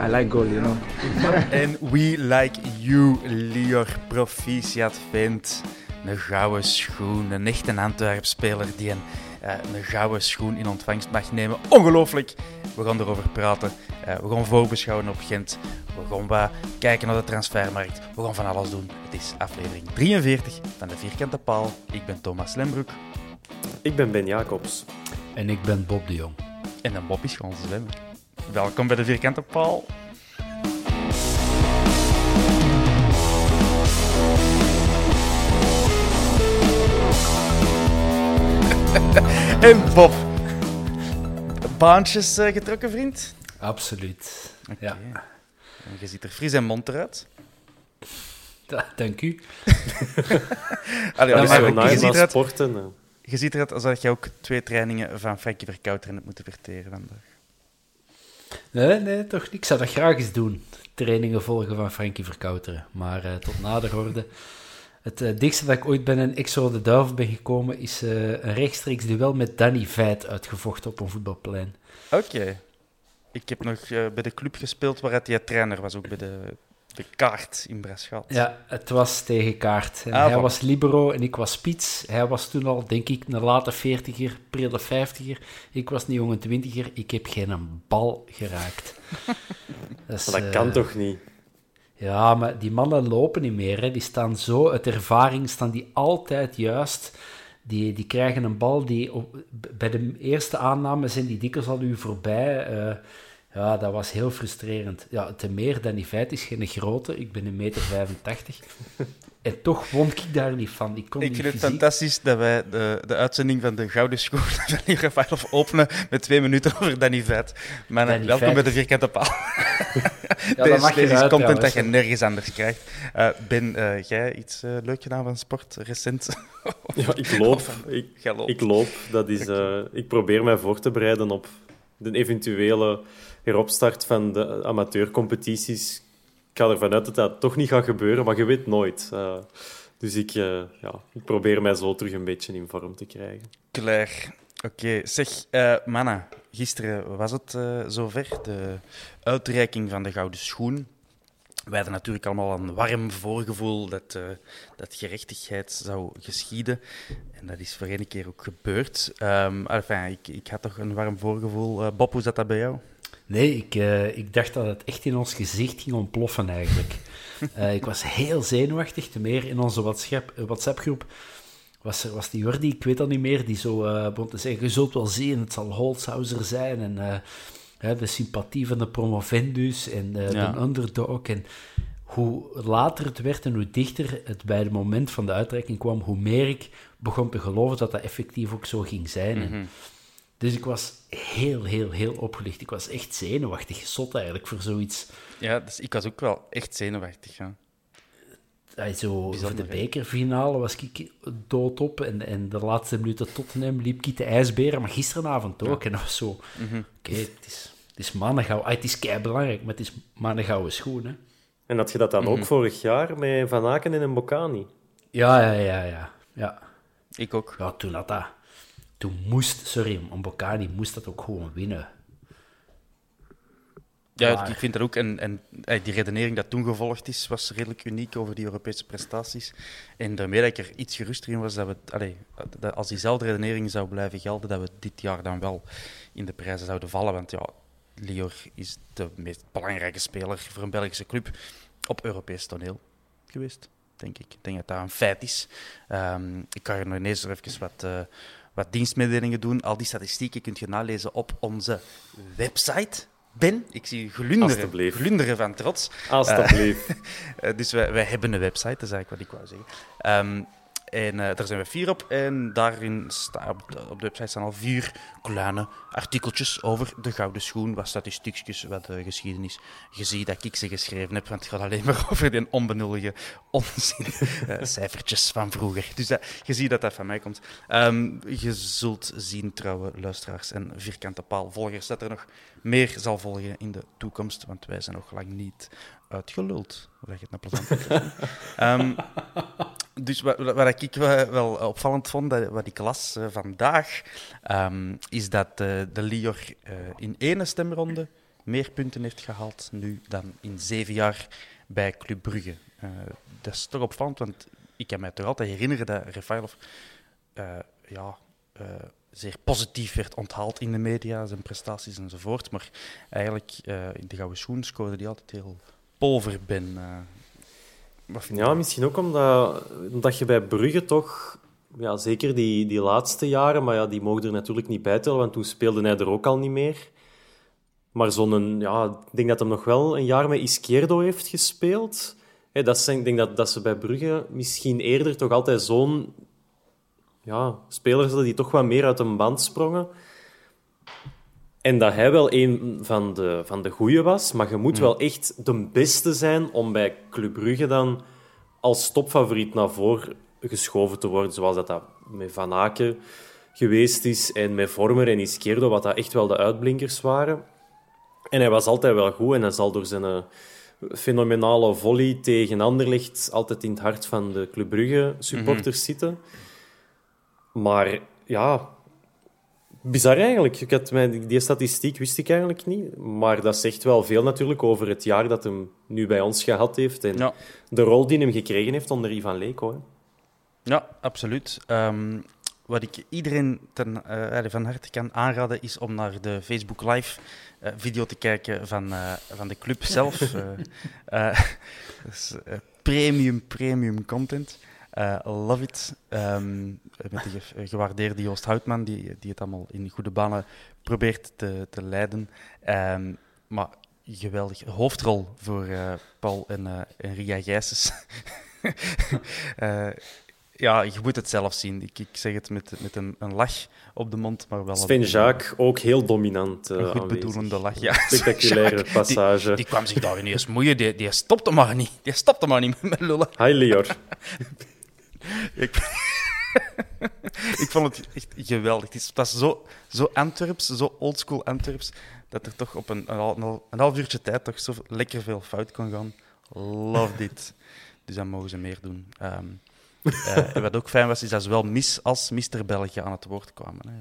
I like goal, you know. En we like you, Lior Proficiat vindt. Een gouden schoen, een echte Antwerp-speler die een, eh, een gouden schoen in ontvangst mag nemen. Ongelooflijk! We gaan erover praten. Eh, we gaan voorbeschouwen op Gent. We gaan wat kijken naar de transfermarkt. We gaan van alles doen. Het is aflevering 43 van de Vierkante Paal. Ik ben Thomas Lembroek. Ik ben Ben Jacobs. En ik ben Bob de Jong. En de Bob is gewoon zwemmen. Welkom bij de Vierkante Paal. en Bob. Baantjes eh, getrokken, vriend? Absoluut. Ja, En je ziet er fris en mond eruit. Da- dank u. Allee, dus maar je, ook Na je na ziet eruit, sporten. je ziet eruit alsof je ook twee trainingen van Frankie Verkouteren hebt moeten verteren vandaag. Nee, nee, toch niet. Ik zou dat graag eens doen. Trainingen volgen van Frankie Verkouteren. Maar eh, tot nader orde. Het eh, dichtste dat ik ooit bij een Exo de ben gekomen, is eh, een rechtstreeks duel met Danny Veit uitgevochten op een voetbalplein. Oké. Ik heb nog bij de club gespeeld waar hij trainer was, ook bij de, de kaart in Braschat. Ja, het was tegen kaart. En Ah, hij van- was libero en ik was spits. Hij was toen al, denk ik, een late veertiger, prille vijftiger. Ik was een jonge twintiger. Ik heb geen bal geraakt. Dus, Maar dat eh, kan toch niet? Ja, maar die mannen lopen niet meer. Hè. Die staan zo, uit ervaring staan die altijd juist. Die, die krijgen een bal die op, bij de eerste aanname zijn die dikwijls al u voorbij. Eh, ja, dat was heel frustrerend. Ja, te meer dan die feit is geen grote. Ik ben een meter 85. En toch won ik daar niet van. Ik kon Ik vind het fysiek- fantastisch dat wij de, de uitzending van de Gouden Schoen van Lee Rafaelov openen met twee minuten over Danny Vet. Maar Danny welkom bij de Vierkante Paal. dat deze mag deze is content dat je nergens anders krijgt. Eh, ben eh, jij iets eh, leuk gedaan van sport recent? Ja, ik loop. Ik, ik loop. Dat is, eh, ik probeer mij voor te bereiden op de eventuele heropstart van de amateurcompetities. Ik ga ervan uit dat dat toch niet gaat gebeuren, maar je weet nooit. Eh, dus ik, eh, ja, ik probeer mij zo terug een beetje in vorm te krijgen. Klaar. Oké, zeg, eh Manna, gisteren was het zover, de uitreiking van de Gouden Schoen. Wij hadden natuurlijk allemaal een warm voorgevoel dat, dat gerechtigheid zou geschieden. En dat is voor één keer ook gebeurd. Ehm enfin, ik, ik had toch een warm voorgevoel. Bob, hoe zat dat bij jou? Nee, ik, eh, ik dacht dat het echt in ons gezicht ging ontploffen eigenlijk. Eh, ik was heel zenuwachtig, te meer in onze WhatsApp- eh, WhatsApp-groep. Was, er, was die Jordi, ik weet al niet meer, die zo begon te zeggen, je zult wel zien, het zal Holzhauser zijn. En de sympathie van de promovendus en Ja. de underdog. En hoe later het werd en hoe dichter het bij het moment van de uitreiking kwam, hoe meer ik begon te geloven dat dat effectief ook zo ging zijn. En dus ik was heel, heel, heel opgelicht. Ik was echt zenuwachtig, zot eigenlijk voor zoiets. Ja, dus ik was ook wel echt zenuwachtig. Ja. Ay, zo, voor de bekerfinale was ik doodop. En, en de laatste minuten Tottenham liep ik de ijsberen. Maar gisteravond ook. En dat was zo... Mhm. Oké, het, is, het is mannengouw. Ah, het is kei belangrijk, maar het is mannengouwen schoen. Hè. En had je dat dan Mhm. ook vorig jaar met Van Aken en Mbokani? Ja, ja, ja, ja. ja. Ik ook. Ja, toen had dat... Toen moest... Sorry, Mbokani moest dat ook gewoon winnen. Ja, Maar- ik vind dat ook. En, en eh, die redenering dat toen gevolgd is, was redelijk uniek over die Europese prestaties. En daarmee dat ik er iets geruster in was dat we, allee, dat als diezelfde redenering zou blijven gelden, dat we dit jaar dan wel in de prijzen zouden vallen. Want ja, Lior is de meest belangrijke speler voor een Belgische club op Europees toneel geweest, denk ik. Ik denk dat dat een feit is. Ehm, ik kan er nog ineens even wat, eh, wat dienstmededelingen doen. Al die statistieken kunt je nalezen op onze website. Ben, ik zie je glunderen, glunderen van trots. Alsjeblieft. Eh, dus wij, wij hebben een website, dat is eigenlijk wat ik wou zeggen. Ehm, en eh, daar zijn we vier op. En daarin staan op, de, op de website staan al vier kleine artikeltjes over de gouden schoen. Wat statistiekjes, wat eh, geschiedenis. Je ziet dat ik ze geschreven heb, want het gaat alleen maar over die onbenullige onzin. eh, cijfertjes van vroeger. Dus dat, je ziet dat dat van mij komt. Ehm, je zult zien, trouwe luisteraars en vierkante paalvolgers, dat er nog meer zal volgen in de toekomst. Want wij zijn nog lang niet uitgeluld. Hoe leg je het nou plezant? Ehm, dus wat, wat ik wel, opvallend vond, dat, wat ik las eh, vandaag, ehm, is dat eh, de Lior eh, in ene stemronde meer punten heeft gehaald nu dan in zeven jaar bij Club Brugge. Dat is toch opvallend, want ik kan mij toch altijd herinneren dat Refailov ja, zeer positief werd onthaald in de media, zijn prestaties enzovoort. Maar eigenlijk in de gouden schoen scoorde hij altijd heel polver ben. eh. wat vind Ja, misschien ook omdat, omdat je bij Brugge toch... Ja, zeker die, die laatste jaren, maar ja, die mogen er natuurlijk niet bij tellen, want toen speelde hij er ook al niet meer. Maar zo'n... Ja, ik denk dat hij nog wel een jaar met Izquierdo heeft gespeeld. Hè, dat zijn, ik denk dat, dat ze bij Brugge misschien eerder toch altijd zo'n... Ja, spelers hadden die toch wat meer uit een band sprongen. En dat hij wel een van de, van de goeie was, maar je moet wel echt de beste zijn om bij Club Brugge dan als topfavoriet naar voren geschoven te worden, zoals dat, dat met Van Aken geweest is en met Vormer en Izquierdo, wat dat echt wel de uitblinkers waren. En hij was altijd wel goed en hij zal door zijn eh, fenomenale volley tegen Anderlecht altijd in het hart van de Club Brugge supporters zitten. Maar ja, bizar eigenlijk. Ik had mij, die statistiek wist ik eigenlijk niet. Maar dat zegt wel veel natuurlijk over het jaar dat hem nu bij ons gehad heeft. En Ja. de rol die hem gekregen heeft onder Ivan Leko. Hè. Ja, absoluut. Ehm, wat ik iedereen ten, eh, allee, van harte kan aanraden, is om naar de Facebook Live eh, video te kijken van, eh, van de club zelf. Eh, eh, dat is, eh, premium, premium content. Eh, love it. Ehm, met de ge- gewaardeerde Joost Houtman, die, die het allemaal in goede banen probeert te, te leiden. Ehm, maar geweldig. Hoofdrol voor eh, Paul en, eh en Ria Gijsens. Ja, je moet het zelf zien. Ik, ik zeg het met, met een, een lach op de mond, maar wel Sven Jaak ook heel dominant een goed aanwezig. bedoelende lach. Ja, Spectaculaire passage. Die, die kwam zich daar ineens moeien. Die, die stopte maar niet. Die stopte maar niet met lullen. Hi Lior. Ik, ik vond het echt geweldig. Het is, het was zo, zo Antwerps, zo oldschool Antwerps, dat er toch op een, een, hal- een half uurtje tijd toch zo lekker veel fout kon gaan. Love dit. Dus dat mogen ze meer doen. Ehm, eh, en wat ook fijn was, is dat zowel Miss als Mister België aan het woord kwamen. Hè.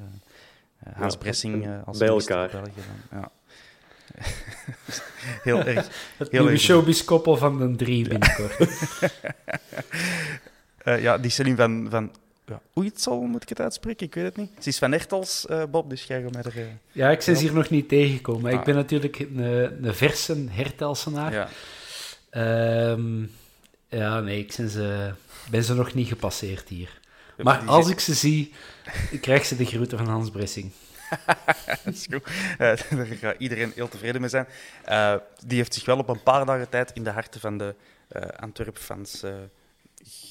Eh, Hans Ja, Bressing eh, als bij elkaar. België. Dan. Ja. Heel erg. Het Heel nieuwe showbiz-koppel van de drie binnenkort. Eh, ja, die Celine van, van ja, Oeitsel, moet ik het uitspreken? Ik weet het niet. Ze is van Echtels, eh, Bob, dus jij gaat mij er... eh, Ja, ik ben ze hier nog niet tegengekomen. Ah. Ik ben natuurlijk een, een verse hertelsenaar. ja. Ehm, ja, nee, ik ben ze, ben ze nog niet gepasseerd hier. Maar als ik ze zie, krijg ze de groeten van Hans Bressing. Dat is goed. Daar gaat iedereen heel tevreden mee zijn. Die heeft zich wel op een paar dagen tijd in de harten van de eh Antwerp-fans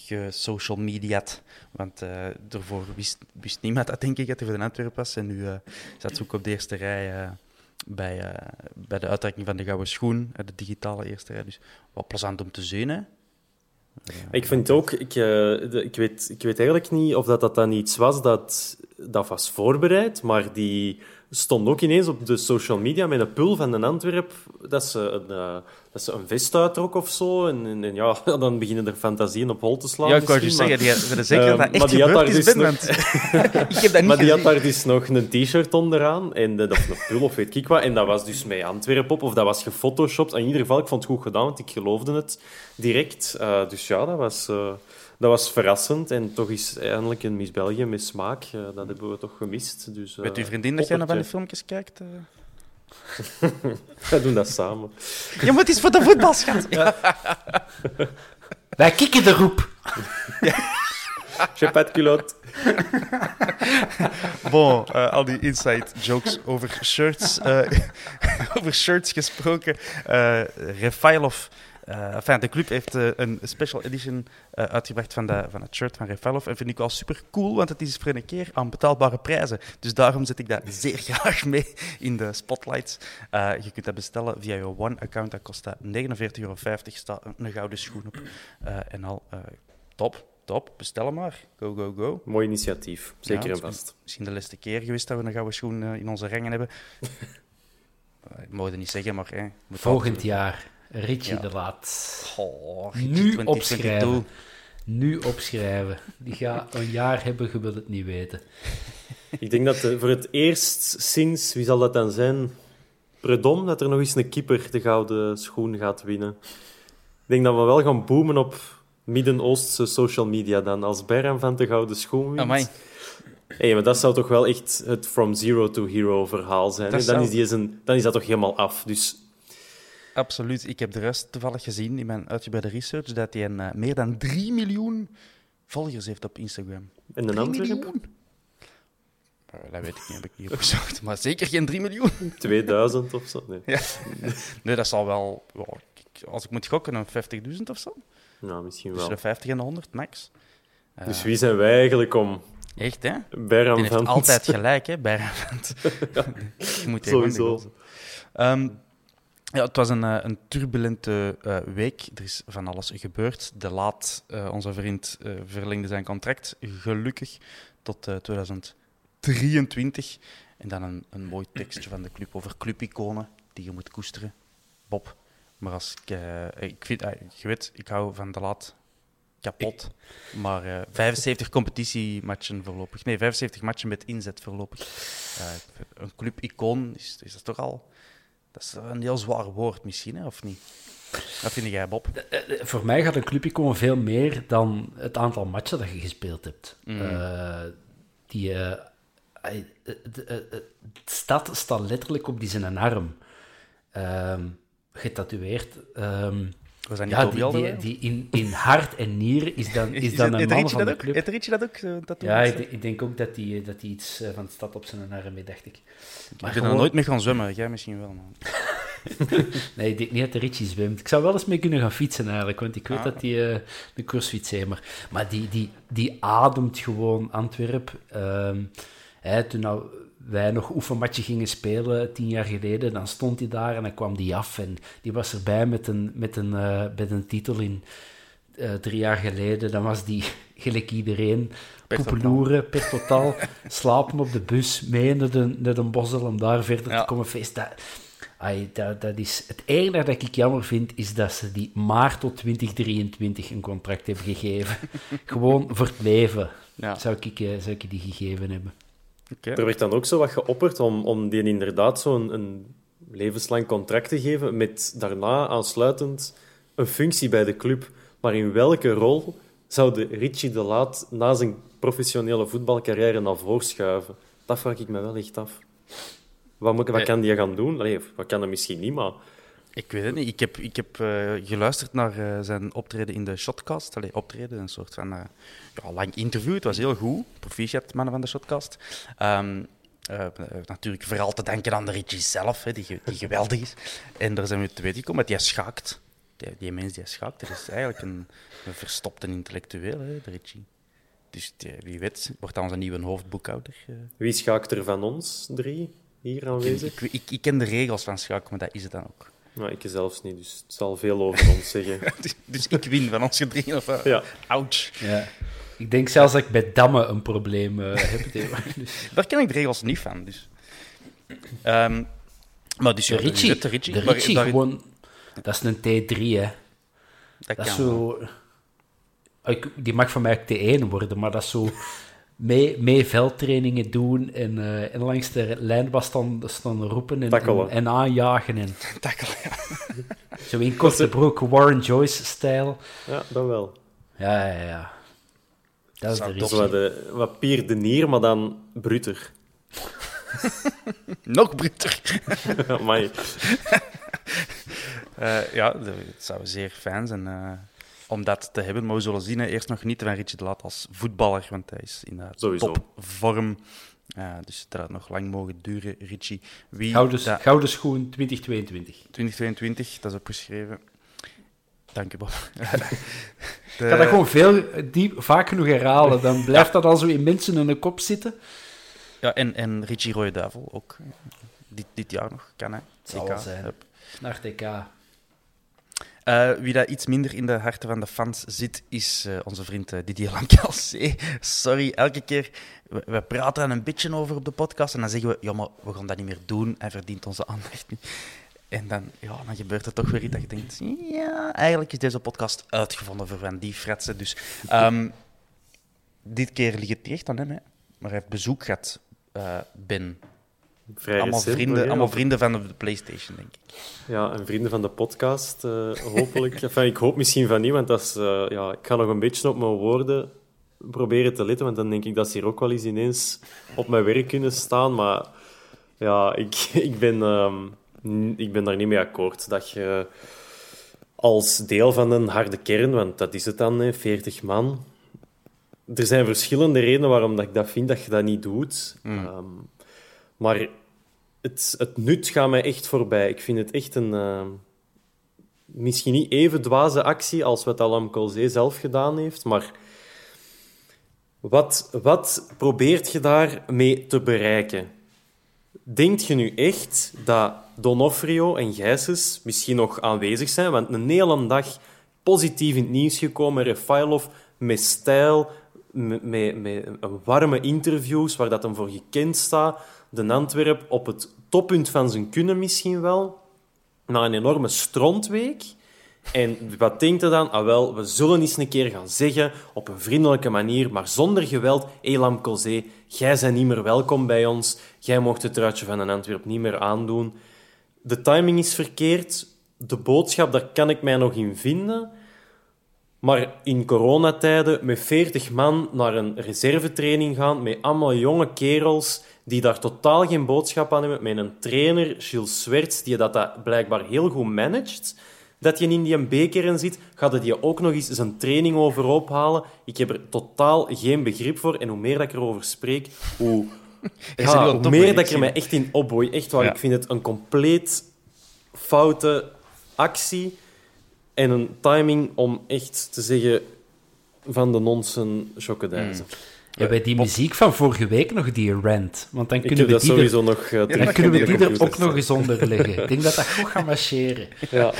gesocial media't. Want eh daarvoor wist, wist niemand dat, denk ik, dat hij voor de Antwerp was. En nu eh, zat ze ook op de eerste rij eh, bij, bij de uitreiking van de Gouden Schoen, de digitale eerste rij. Dus wat plezant om te zien, hè. Ik vind ook, ik, ik, weet, ik weet eigenlijk niet of dat, dat dan iets was dat, dat was voorbereid, maar die stond ook ineens op de social media met een pul van een Antwerp dat ze een, uh, dat ze een vest uittrok of zo. En, en, ja, dan beginnen er fantasieën op hol te slaan. Ja, ik wou je zeggen, die, dat zeker uh, dat echt gebeurd is, dus nog... ik heb dat niet Maar die had daar dus nog een t-shirt onderaan, en de, of een pul of weet ik wat. En dat was dus met Antwerp op, of dat was gefotoshopt. In ieder geval, ik vond het goed gedaan, want ik geloofde het direct. Uh, dus ja, dat was... Dat was verrassend en toch is eindelijk een Miss België met smaak. Uh, dat hebben we toch gemist. Dus, uh, Weet uw vriendin dat jij naar van die filmpjes kijkt? Uh... we doen dat samen. Je moet eens voor de voetbal, schat. Ja. Wij kikken de roep. Je pas de culotte. Bon, uh, al die inside jokes over shirts, over shirts gesproken. Uh, Refailov uh, enfin, de club heeft uh, een special edition uh, uitgebracht van, de, van het shirt van Refailov. En vind ik wel super cool, want het is voor een keer aan betaalbare prijzen. Dus daarom zet ik dat zeer graag mee in de spotlights. je kunt dat bestellen via je One-account. Dat kost 49,50 euro. staat een gouden schoen op. en al top, top. Bestel maar. Go, go, go. Mooi initiatief. Zeker ja, en vast. Misschien de laatste keer geweest dat we een gouden schoen in onze rangen hebben. ik mag het niet zeggen, maar... Eh, Volgend jaar. Richie ja. de Laat. Oh, nu opschrijven. Nu opschrijven. Die gaat een jaar hebben, je wilt het niet weten. Ik denk dat voor het eerst sinds, wie zal dat dan zijn? Predom, dat er nog eens een keeper de gouden schoen gaat winnen. Ik denk dat we wel gaan boomen op Midden-Oostse social media dan. Als Berram van de gouden schoen wint. Amai. Hey, maar dat zou toch wel echt het from zero to hero verhaal zijn. Dan, zou... is die een, dan is dat toch helemaal af. Dus Absoluut. Ik heb de rest toevallig gezien in mijn uitgebreide research dat hij een, uh, meer dan 3 miljoen volgers heeft op Instagram. En een miljoen? dat weet ik niet, heb ik niet opgezocht. Maar zeker geen 3 miljoen. 2000 of zo? Nee, ja. nee dat zal wel, als ik moet gokken, een 50.000 of zo. Nou, misschien wel. Tussen 50 en 100 max. Dus wie zijn wij eigenlijk om Echt, hè? Berram heeft altijd gelijk, hè, Berram ja, moet Sowieso. Um, ja, het was een, eh, een turbulente uh, week. Er is van alles gebeurd. De Laat, uh, onze vriend, verlengde zijn contract gelukkig tot 2023. En dan een, een mooi tekstje van de club over clubiconen die je moet koesteren. Bob. Maar als ik, ik vind, je weet, ik hou van De Laat kapot. Maar 75 competitiematchen voorlopig. Nee, 75 matchen met inzet voorlopig. een clubicoon is, is dat toch al dat is een heel zwaar woord misschien, hè, of niet? Wat vind jij, Bob? Eh, eh, voor mij gaat een clubje komen veel meer dan het aantal matchen dat je gespeeld hebt. Mm. Uh, die, uh, de stad staat letterlijk op die zijn arm. Getatoeëerd. Um, was dat niet ja, die, die, die, in, in hart en nieren is dan, is dan een man van de club. Het Ritje dat ook? Dat ja, ik, ik, denk ook dat hij dat die iets van de stad op zijn arm mee, dacht ik. Maar ik ben er nooit mee gaan zwemmen, jij misschien wel, man. nee, ik denk niet dat de zwemt. Ik zou wel eens mee kunnen gaan fietsen eigenlijk, want ik weet ah. dat hij uh, de heeft. Maar, maar die, die, die ademt gewoon Antwerp. Uh, hè, toen nou wij nog oefenmatje gingen spelen tien jaar geleden, dan stond hij daar en dan kwam die af. En die was erbij met een, met een, uh, met een titel in uh, drie jaar geleden. Dan was die, gelijk iedereen, poepeloeren per totaal, slapen op de bus, mee naar de, naar de Bosel om daar verder ja. te komen feesten. Ay, dat, dat is, het enige dat ik jammer vind, is dat ze die maar tot 2023 een contract hebben gegeven. Gewoon voor het leven ja. zou, ik, eh, zou ik die gegeven hebben. Okay. Er werd dan ook zo wat geopperd om, om die inderdaad zo'n een levenslang contract te geven, met daarna aansluitend een functie bij de club. Maar in welke rol zou de Richie de Laat na zijn professionele voetbalcarrière naar voren schuiven? Dat vraag ik me wel echt af. Wat, moet, wat kan die gaan doen? Allee, wat kan er misschien niet, maar... Ik weet het niet. Ik heb, ik heb uh, geluisterd naar uh, zijn optreden in de Shotcast. Allee, optreden, een soort van uh, ja, lang interview. Het was heel goed. Proficiat, mannen van de Shotcast. Um, natuurlijk vooral te denken aan de Richie zelf, hè, die, die geweldig is. En daar zijn we te weten gekomen dat hij schaakt. Die, die mens die schaakt, dat is eigenlijk een, een verstopte intellectueel, hè, de Richie. Dus die, wie weet, wordt dat onze nieuwe hoofdboekhouder. Wie schaakt er van ons drie hier aanwezig? Ik, ik, ik, ken de regels van schaak, maar dat is het dan ook. Nou, ik zelfs niet, dus het zal veel over ons zeggen. dus, dus ik win van ons gedringen. Of, uh, Ja. Ouch. Ja. Ik denk zelfs dat ik bij dammen een probleem eh, heb. Dus, Daar ken ik de regels niet van. Dus. Ehm, maar dus de Ritchie, de Ritchie. de maar Ritchie gewoon... Dat is een T3, hè. Dat kan zo... Ik- Die mag van mij ook T1 worden, maar dat is zo... Mee, mee veldtrainingen doen en, eh, en langs de lijn was dan, staan roepen en, Tackelen. en, en aanjagen. En, Tackle, ja. zo in korte broek, Warren Joyce-stijl. Ja, dat wel. Ja, ja, ja. Dat is Zou de Dat Ritchie. is wat, de, wat Pier de Nier, maar dan bruter. Nog bruter. Amai. Eh, ja, het zou zeer fijn zijn eh, om dat te hebben. Maar we zullen zien. hè. Eerst nog genieten van Richie de Laat als voetballer, want hij is in eh, topvorm. Eh, dus dat had nog lang mogen duren, Richie. Wie Gouden, schoen 2022. 2022, dat is opgeschreven. Dank u, Bob. De- Ik ga dat gewoon veel, diep, vaak genoeg herhalen. Dan blijft dat al zo in mensen in de kop zitten. Ja, en, en Richie Rode Duivel ook. Dit, dit jaar nog, kan hij. zal CK, wel zijn. hup. Naar TK. Eh, wie dat iets minder in de harten van de fans zit, is eh, onze vriend eh, Didier Lamkelzee. Sorry, elke keer... We, praten er een beetje over op de podcast en dan zeggen we, ja, maar we gaan dat niet meer doen. Hij verdient onze aandacht niet. En dan, ja, dan gebeurt er toch weer iets dat je denkt, ja, eigenlijk is deze podcast uitgevonden voor van die fratsen. Dus ehm, dit keer ligt het echt aan hem, hè. maar hij heeft bezoek gehad, eh, Ben. Vrij Allemaal recent vrienden, allemaal vrienden van de PlayStation, denk ik. Ja, en vrienden van de podcast, eh, hopelijk. enfin, ik hoop misschien van niet, want dat is, eh, ja, ik ga nog een beetje op mijn woorden proberen te letten, want dan denk ik dat ze hier ook wel eens ineens op mijn werk kunnen staan. Maar ja, ik, ik, ben, ehm, ik ben daar niet mee akkoord dat je als deel van een harde kern, want dat is het dan, hè, 40 man. Er zijn verschillende redenen waarom dat ik dat vind dat je dat niet doet. Ehm, maar het, nut gaat mij echt voorbij. Ik vind het echt een... eh, misschien niet even dwaze actie als wat Alam Colzee zelf gedaan heeft, maar... Wat, wat probeert je daarmee te bereiken? Denkt je nu echt dat Donofrio en Gijsens misschien nog aanwezig zijn? Want een hele dag positief in het nieuws gekomen, Refailov met stijl, met, met, met warme interviews waar dat hem voor gekend staat. De Antwerp op het toppunt van zijn kunnen misschien wel. Na een enorme strontweek. En wat denkt hij dan? Ah wel, we zullen eens een keer gaan zeggen, op een vriendelijke manier, maar zonder geweld, Elam Colzé, jij bent niet meer welkom bij ons. Jij mocht het truitje van een Antwerp niet meer aandoen. De timing is verkeerd. De boodschap, daar kan ik mij nog in vinden. Maar in coronatijden met 40 man naar een reservetraining gaan, met allemaal jonge kerels die daar totaal geen boodschap aan hebben, met een trainer, Gilles Swerts, die dat, dat blijkbaar heel goed managt, dat je in die beker zit, gaat het je ook nog eens zijn training overhoop halen. Ik heb er totaal geen begrip voor. En hoe meer dat ik erover spreek, hoe, ja, hoe meer ik dat ik zie er mij echt in opboei. Echt waar, Ja. ik vind het een compleet foute actie en een timing om echt te zeggen van de nonsen chocodijzen. Ja, bij die muziek van vorige week nog die rant. Want dan Ik kunnen heb we dat die, er, sowieso nog uh, dan kunnen we die er ook nog eens onder leggen. Ik denk dat dat goed gaat marcheren. Ja,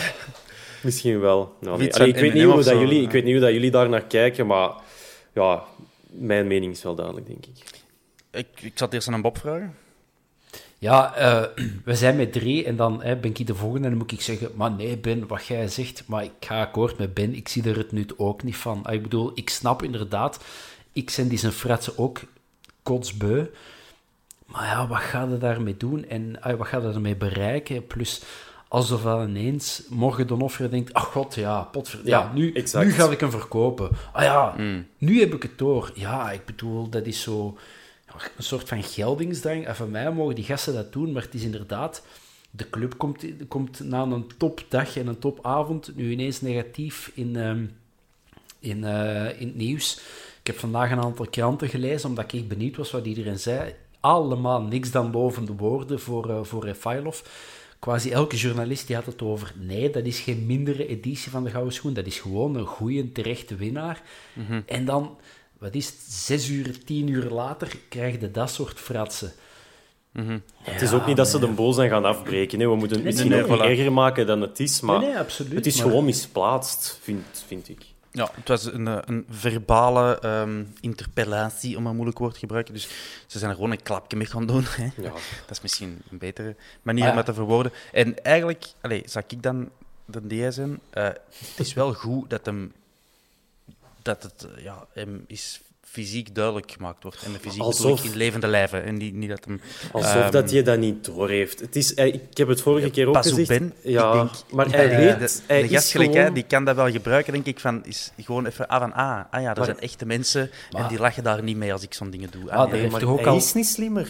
misschien wel. Nou, nee. Allee, ik, weet niet hoe of dat jullie, ik weet niet hoe dat jullie daar naar kijken, maar ja, mijn mening is wel duidelijk, denk ik. Ik, ik zal het eerst aan een Bob vragen. Ja, eh, we zijn met drie en dan hè, ben ik de volgende en dan moet ik zeggen, maar nee Ben, wat jij zegt, maar ik ga akkoord met Ben, ik zie er het nut ook niet van. Ah, Ik bedoel, ik snap inderdaad, ik zijn die zijn fratsen ook kotsbeu, maar ja, wat gaat je daarmee doen en ah, wat gaat je ermee bereiken? Plus, alsof dan ineens morgen Donofrio denkt, ach god, ja, potver... Ja, Ja, nu, exact. nu ga ik hem verkopen. Ah ja, nu heb ik het door. Ja, ik bedoel, dat is zo een soort van geldingsdrang. En van mij mogen die gasten dat doen, maar het is inderdaad... De club komt, komt na een topdag en een topavond nu ineens negatief in, ehm, in, eh, in het nieuws. Ik heb vandaag een aantal kranten gelezen, omdat ik benieuwd was wat iedereen zei. Allemaal niks dan lovende woorden voor, eh voor Refailov. Quasi elke journalist die had het over... Nee, dat is geen mindere editie van de Gouden Schoen. Dat is gewoon een goede, terechte winnaar. En dan, wat is het, zes uur, tien uur later, krijg je dat soort fratsen. Het is ook niet dat ze de boel zijn gaan afbreken. hè. We moeten het misschien nee, voilà. erger maken dan het is, maar Nee, nee, absoluut, het is maar- gewoon misplaatst, vind, vind ik. Ja, het was een, eh, een verbale ehm, interpellatie, om een moeilijk woord te gebruiken. Dus ze zijn er gewoon een klapje mee gaan doen. Hè. Ja. Dat is misschien een betere manier Ah, om het te verwoorden. En eigenlijk, allez, zou ik dan de DSM zijn? Eh, het is wel goed dat, hem, dat het eh, ja, hem is fysiek duidelijk gemaakt wordt. En de fysiek Alsof- in levende lijven. En niet, niet dat hem... Alsof ehm, dat je dat niet doorheeft. Het is, ik heb het vorige keer ook Pas op gezegd. Ben, ja, ik denk, maar hij eh, weet, de, hij de is die kan dat wel gebruiken, denk ik, van is gewoon even ah, van, ah, ah ja, dat Maar- zijn echte mensen en die lachen daar niet mee als ik zo'n dingen doe. Ah, Ah, nee, maar hij al- is niet slimmer.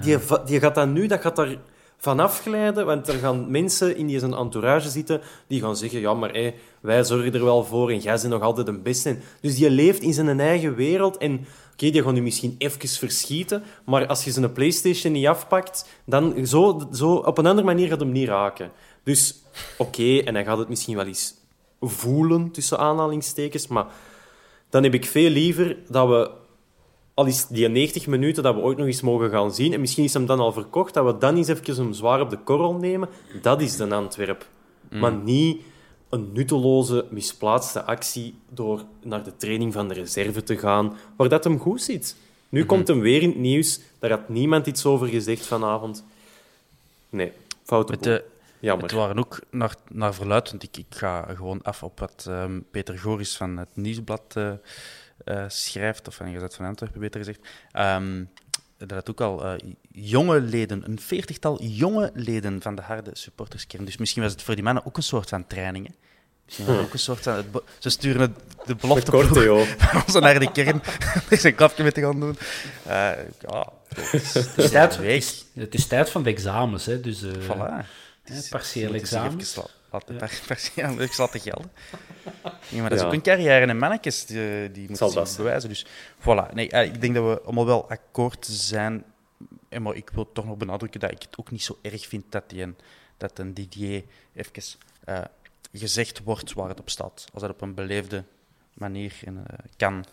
Die, die gaat dat nu, dat gaat daar vanaf glijden, want er gaan mensen in die zijn entourage zitten die gaan zeggen, ja, maar hé, wij zorgen er wel voor en jij bent nog altijd een beste. Dus die leeft in zijn eigen wereld en oké, die gaat nu misschien even verschieten, maar als je zijn Playstation niet afpakt, dan zo, zo op een andere manier gaat hem niet raken. Dus oké, en hij gaat het misschien wel eens voelen, tussen aanhalingstekens, maar dan heb ik veel liever dat we al is die 90 minuten dat we ooit nog eens mogen gaan zien, en misschien is hem dan al verkocht, dat we dan eens even hem zwaar op de korrel nemen, dat is de Antwerp. Maar niet een nutteloze, misplaatste actie door naar de training van de reserve te gaan, waar dat hem goed zit. Nu komt hem weer in het nieuws, daar had niemand iets over gezegd vanavond. Nee, de, Jammer. Het waren ook naar, naar verluid, want ik, ik ga gewoon af op wat ehm, Peter Goris van het Nieuwsblad eh, eh, schrijft, of van de Gazet van Antwerpen beter gezegd. Ehm, dat het ook al eh, jonge leden, een veertigtal jonge leden van de harde supporterskern. Dus misschien was het voor die mannen ook een soort van training. Hè? Misschien was het ook een soort van... het ze sturen het, de belofte van onze naar de kern. Er is een klapje mee te gaan doen. Eh, ja, het is, het Het is, tijd, het, is, het is tijd van de examens, hè, dus... eh, Voilà. hè, partiële Moeten zich examens. even la- Laten, par- partieel even laten gelden. Nee, maar dat is Ja. ook een carrière en mannetjes die, die Zal moeten dat bewijzen. Dus voilà. Nee, eh, ik denk dat we allemaal wel akkoord zijn. En Maar ik wil toch nog benadrukken dat ik het ook niet zo erg vind dat, die een, dat een Didier even eh, gezegd wordt waar het op staat. Als dat op een beleefde manier en, eh, kan.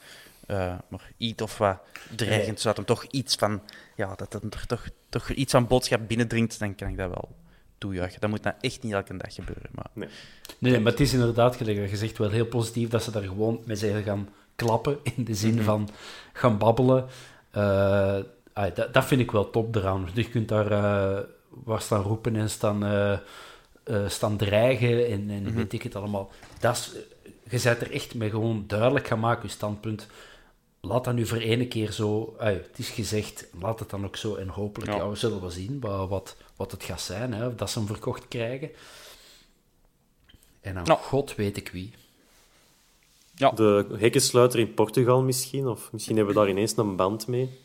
Eh, maar iets of wat dreigend, zodat hem toch iets van... Ja, dat er toch, toch iets van boodschap binnendringt, dan kan ik dat wel toejuichen. Dat moet nou echt niet elke dag gebeuren. Maar Nee, nee, maar het is inderdaad, gelijk je zegt, wel heel positief dat ze daar gewoon met zich gaan klappen, in de zin van gaan babbelen. Eh, dat, dat vind ik wel top eraan. Dus je kunt daar eh waar staan roepen en staan, eh, eh, staan dreigen en, en weet ik het allemaal. Dat is, je bent er echt mee gewoon duidelijk gaan maken, je standpunt. Laat dat nu voor ene keer zo... het is gezegd, laat het dan ook zo. En hopelijk, Ja. ja. we zullen wel zien wat, wat, wat het gaat zijn, hè, of dat ze hem verkocht krijgen. En dan, Ja. god weet ik wie. De hekkensluiter in Portugal misschien, of misschien hebben we daar ineens een band mee.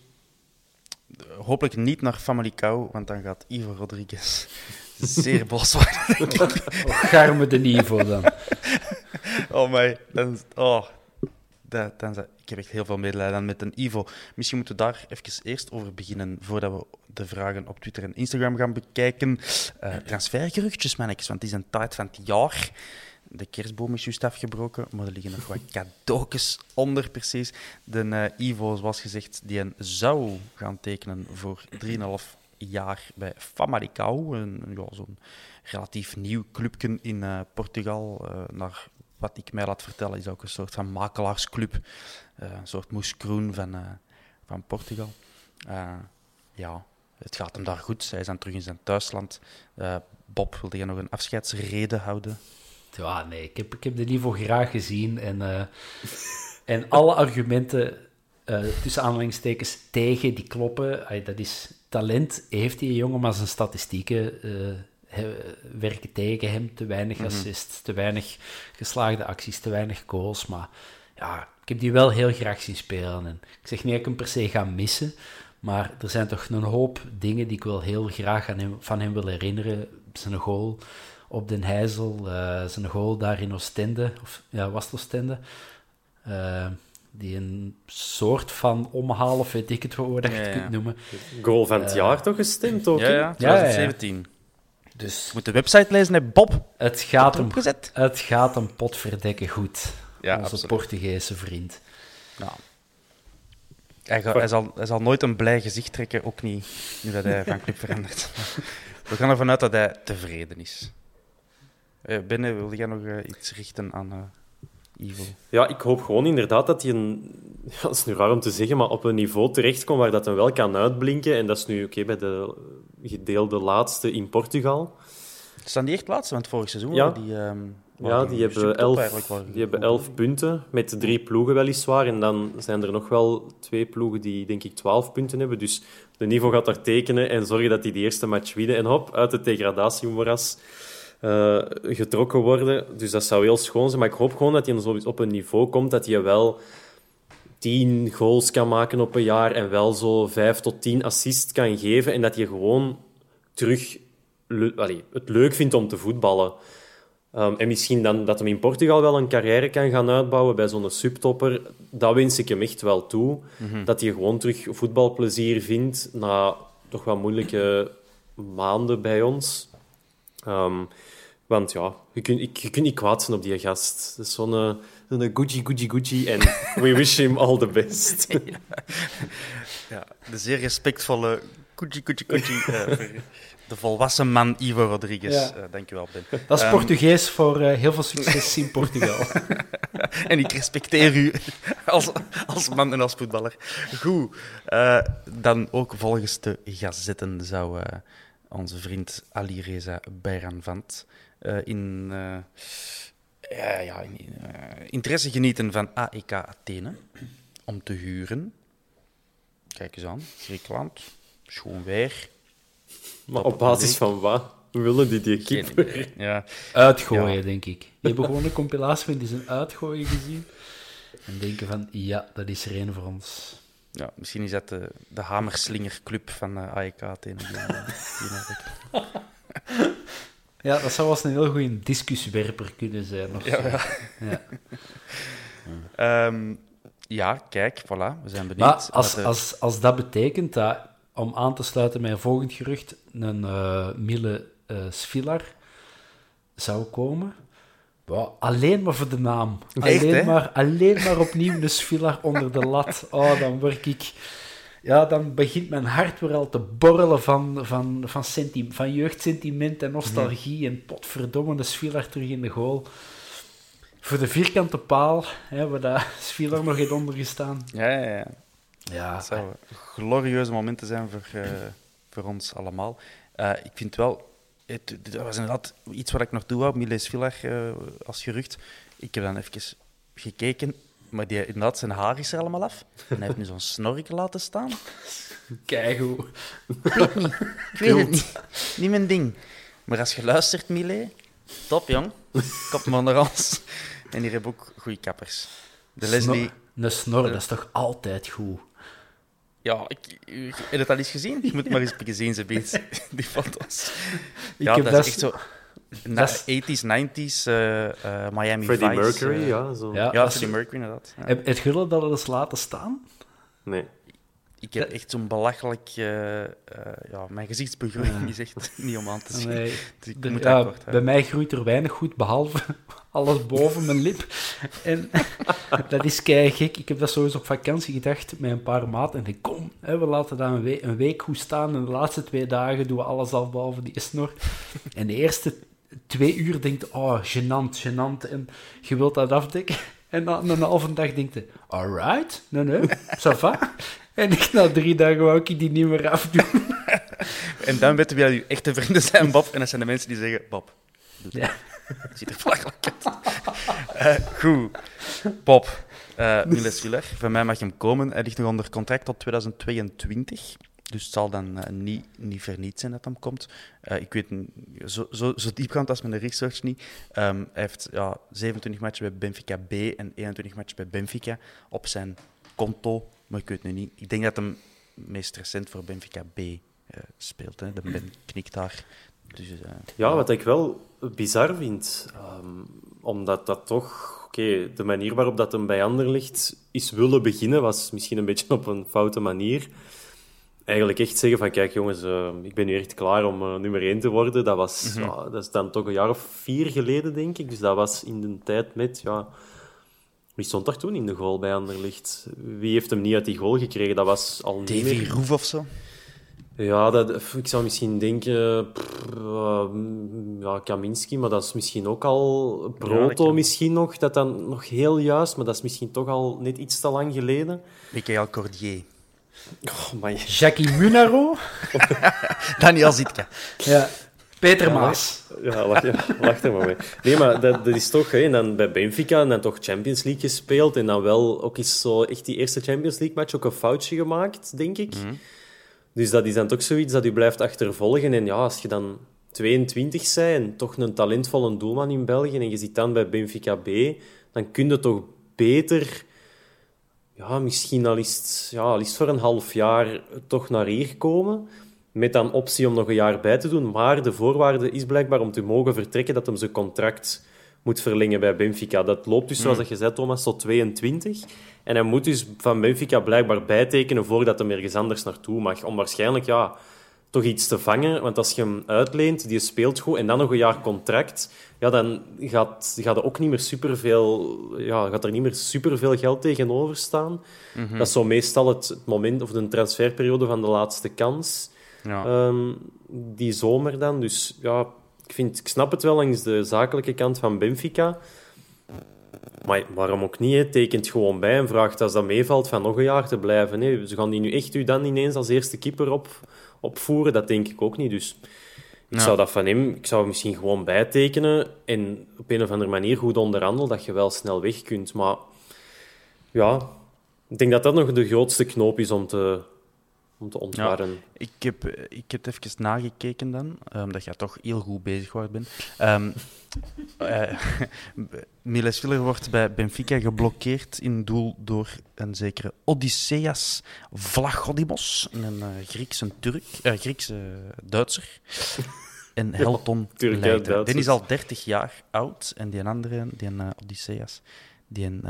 hopelijk niet naar Famalicão, want dan gaat Ivo Rodriguez zeer boos worden. denk ik. Garme de Nivo dan. Oh, my. Dan, oh, dat, dan, ik heb echt heel veel medelijden met een Ivo. Misschien moeten we daar even eerst over beginnen, voordat we de vragen op Twitter en Instagram gaan bekijken. Eh transfergeruchtjes, mannetjes, want het is een tijd van het jaar. De kerstboom is juist afgebroken, maar er liggen nog wat cadeautjes onder, precies. De eh, Ivo, zoals gezegd, die een zou gaan tekenen voor 3,5 jaar bij Famalicão. Een, ja, zo'n relatief nieuw clubje in eh, Portugal. eh, naar wat ik mij laat vertellen, is ook een soort van makelaarsclub. Eh, een soort moeskroen van, eh, van Portugal. Eh, ja, het gaat hem daar goed. Hij is dan terug in zijn thuisland. Bob, wilde je nog een afscheidsrede houden? Ja, nee, ik heb, ik heb de Nivo graag gezien. En, en alle argumenten, tussen aanhalingstekens, tegen die kloppen. Dat is talent, heeft die jongen, maar zijn statistieken he- werken tegen hem. Te weinig assists, te weinig geslaagde acties, te weinig goals. Maar ja, ik heb die wel heel graag zien spelen. En ik zeg niet dat ik hem per se ga missen. Maar er zijn toch een hoop dingen die ik wel heel graag aan hem, van hem wil herinneren. Zijn goal op Den Heizel, eh, zijn goal daar in Oostende, of ja, was het Oostende? Eh, die een soort van omhaal, of weet ik het hoe dat je Ja, het ja. kunt noemen. Goal van het jaar toch gestemd ook? Ja, ja. 2017. Dus Je moet de website lezen, hè, Bob. het gaat hem, het gaat hem potverdekken goed. Ja, Onze absoluut. Portugese vriend. Ja. Hij, ga- hij, zal, hij zal nooit een blij gezicht trekken, ook niet nu dat hij van club verandert. We gaan ervan uit dat hij tevreden is. Eh Benne, wil jij nog eh, iets richten aan eh Ja, ik hoop gewoon inderdaad dat hij een... Ja, dat is nu raar om te zeggen, maar op een niveau terechtkomt waar dat hem wel kan uitblinken. En dat is nu oké bij de gedeelde laatste in Portugal. Staan die echt laatste? Want vorig seizoen Ja. die... ehm, Ja, die hebben, elf, waren die hebben elf punten, met drie ploegen weliswaar. En dan zijn er nog wel twee ploegen die, denk ik, twaalf punten hebben. Dus de niveau gaat daar tekenen en zorgen dat die de eerste match winnen. En hop, uit het degradatiemoeras eh, getrokken worden. Dus dat zou heel schoon zijn. Maar ik hoop gewoon dat hij zo op een niveau komt dat hij wel tien goals kan maken op een jaar en wel zo vijf tot tien assists kan geven. En dat hij gewoon terug le- allee, het leuk vindt om te voetballen. Um, en misschien dan, dat hij in Portugal wel een carrière kan gaan uitbouwen bij zo'n subtopper. Dat wens ik hem echt wel toe. Dat hij gewoon terug voetbalplezier vindt na toch wel moeilijke maanden bij ons. Um, want ja, je kunt, ik, je kunt niet kwaad zijn op die gast. Dat is zo'n eh, zo'n Gucci, Gucci, Gucci. En we wish him all the best. Ja, de zeer respectvolle Kuchi Kuchi Kuchi. eh, de volwassen man Ivo Rodriguez. Ja. Eh, dankjewel, Ben. Dat is Ehm, Portugees voor eh, heel veel succes in Portugal. En ik respecteer u als, als man en als voetballer. Goed. eh, dan ook volgens de gazetten zou eh, onze vriend Ali Reza Bayranvant eh in, eh, ja, ja, in eh, interesse genieten van AEK Athene om te huren. Kijk eens aan, Griekenland, schoon weer. maar op basis van wat willen die die keeper? Ja. Uitgooien, Ja. denk ik. Die hebben gewoon een compilatie van die zijn uitgooien gezien. En denken van, ja, dat is er één voor ons. Ja, misschien is dat de, de hamerslingerclub van eh, AEK Athene. Ja, dat zou wel eens een heel goede discussiewerper kunnen zijn. Of Ja, zo. ja. Ja. Ehm, ja, kijk, voilà, we zijn benieuwd. Maar als, er- als, als dat betekent dat, om aan te sluiten met een volgend gerucht, een eh Mille eh Svilar zou komen. alleen maar voor de naam. Echt, alleen, hè? maar, alleen maar opnieuw een Svilar onder de lat. Oh, dan word ik... Ja, dan begint mijn hart weer al te borrelen van, van, van, van jeugdsentiment en nostalgie. En potverdomme, de Svilar terug in de goal. Voor de vierkante paal, hè, waar dat Svilar nog heeft ondergestaan. Ja, ja, ja. Ja, Dat zou glorieuze momenten zijn voor, eh, voor ons allemaal. Eh, ik vind wel, het, dat was inderdaad iets wat ik nog toe wou, Miles Villar eh, als gerucht. Ik heb dan even gekeken, maar die, inderdaad, zijn haar is er allemaal af. En hij heeft nu zo'n snorkel laten staan. keigoed. Ik weet het niet. Niet mijn ding. Maar als je luistert, Mile, top jong. Kop me onder ons. En hier heb ik ook goede kappers. De Leslie... Een snor, dat is toch altijd goed? Ja, ik, ik- heb je het al eens gezien? Je moet maar eens gezien, ze beet. Die foto's. Ik Ja, heb dat, dat is echt zo... Na, dat 80s, 90s, eh, eh, Miami Freddie Vice. Mercury, eh, ja. Zo. Ja, Freddie Mercury, inderdaad. Ja. Heb, heb je dat dat eens laten staan? Nee. Ik heb echt zo'n belachelijk... eh, eh, ja, mijn gezichtsbegroeiing is echt niet om aan te zien. Nee. Dus ik De- moet ja, bij mij groeit er weinig goed, behalve alles boven mijn lip. En dat is kei gek. Ik heb dat zo eens op vakantie gedacht met een paar maten. En ik kom, hè, we laten dat een, we- een week goed staan. En de laatste twee dagen doen we alles af behalve die snor. En de eerste twee uur denkt, oh, gênant, gênant. En je wilt dat afdekken. En na een halve dag denkt je, alright, nee, nee, ça va. En ik, na drie dagen wou ik die niet meer afdoen. En dan weten we dat je echte vrienden zijn, Bob. En dat zijn de mensen die zeggen, Bob, Ja. het ziet er belachelijk uit. Eh, goed. Bob, Miles Viller, van mij mag hem komen. Hij ligt nog onder contract tot 2022. Dus het zal dan eh, niet, niet verniet zijn dat hem komt. Eh, ik weet zo, zo, zo diepgaand als mijn research niet. Ehm, hij heeft ja, 27 matchen bij Benfica B en 21 matchen bij Benfica op zijn konto. Maar ik weet nu niet. Ik denk dat hem meest recent voor Benfica B eh, speelt. Hè. De Ben knikt daar. Dus, Ja, wat ik wel bizar vind, ehm, omdat dat toch... Oké, de manier waarop dat hem bij Anderlecht is willen beginnen, was misschien een beetje op een foute manier. Eigenlijk echt zeggen van, kijk jongens, eh, ik ben nu echt klaar om eh, nummer 1 te worden. Dat, was, ja, dat is dan toch een jaar of vier geleden, denk ik. Dus dat was in de tijd met ja, Wie stond daar toen in de goal bij Anderlicht? Wie heeft hem niet uit die goal gekregen? Dat was al niet Davy meer... Roef of zo? Ja, dat, ik zou misschien denken... uh, ja, Kaminski, maar dat is misschien ook al... Proto misschien nog, dat dan nog heel juist, maar dat is misschien toch al net iets te lang geleden. Michael Cordier. Oh, man. Jackie Munaro. Daniel Zitka. Ja. Peter Ja, Maas. Ja, lach, ja, lach er maar mee. Nee, maar dat, dat is toch... Hè, en dan bij Benfica en dan toch Champions League gespeeld. En dan wel ook eens zo echt die eerste Champions League match ook een foutje gemaakt, denk ik. Dus dat is dan toch zoiets dat u blijft achtervolgen. En ja, als je dan 22 bent en toch een talentvolle doelman in België en je zit dan bij Benfica B, dan kun je toch beter... Ja, misschien al is, ja, al is voor een half jaar toch naar hier komen. Met dan optie om nog een jaar bij te doen. Maar de voorwaarde is blijkbaar om te mogen vertrekken dat hem zijn contract moet verlengen bij Benfica. Dat loopt dus, zoals dat je zei, Thomas, tot 22. En hij moet dus van Benfica blijkbaar bijtekenen voordat hij ergens anders naartoe mag. Om waarschijnlijk ja, toch iets te vangen. Want als je hem uitleent, die speelt goed, en dan nog een jaar contract, ja, dan gaat, gaat er ook niet meer superveel, ja, gaat er niet meer superveel geld tegenover staan. Dat is zo meestal het, het moment of de transferperiode van de laatste kans. Ja. Ehm, die zomer dan. Dus ja, ik, vind, ik snap het wel langs de zakelijke kant van Benfica. Maar waarom ook niet? Hè? Tekent gewoon bij en vraagt als dat meevalt van nog een jaar te blijven. Hè? Ze gaan die nu echt u dan ineens als eerste keeper op, opvoeren? Dat denk ik ook niet. Dus ik Ja. zou dat van hem ik zou misschien gewoon bijtekenen en op een of andere manier goed onderhandelen dat je wel snel weg kunt. Maar ja, ik denk dat dat nog de grootste knoop is om te, om te ontwarren. Ik heb, eh, ik heb even nagekeken dan, eh, omdat jij toch heel goed bezig geworden bent. Ehm eh, Miles Viller wordt bij Benfica geblokkeerd in doel door een zekere Odysseas Vlachodimos, een uh, Griekse Turk, uh, Griekse Duitser. En Helton ja, Leiden. Die is al 30 jaar oud en die andere, die Odysseas, die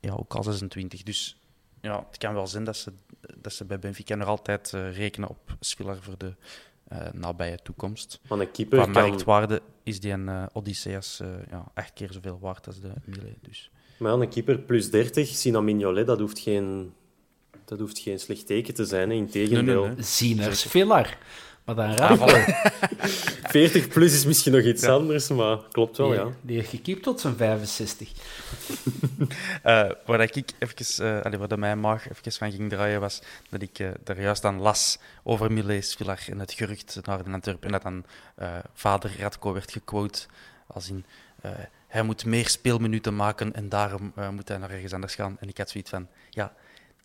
ja, ook al 26. Dus ja, het kan wel zijn dat ze, dat ze bij Benfica nog altijd uh, rekenen op Spiller voor de uh, nabije toekomst. Maar een keeper Qua kan... marktwaarde is die een uh, Odysseus ja, echt keer zoveel waard als de Mille. Dus. Maar ja, een keeper plus 30, Sina Mignolet, dat hoeft geen, dat hoeft geen slecht teken te zijn. Integendeel. Nee, nee, nee. Villar. Maar dan raad Ah, 40 plus is misschien nog iets ja. anders, maar klopt wel, die, ja. Die heeft gekiept tot zijn 65. uh, waar ik even, uh, allee, waar dat mijn maag even van ging draaien, was dat ik uh, daar juist aan las over Miles Villar en het gerucht naar de Antwerpen. En dat dan uh, vader Radko werd gequote als in uh, hij moet meer speelminuten maken en daarom uh, moet hij naar ergens anders gaan. En ik had zoiets van, ja,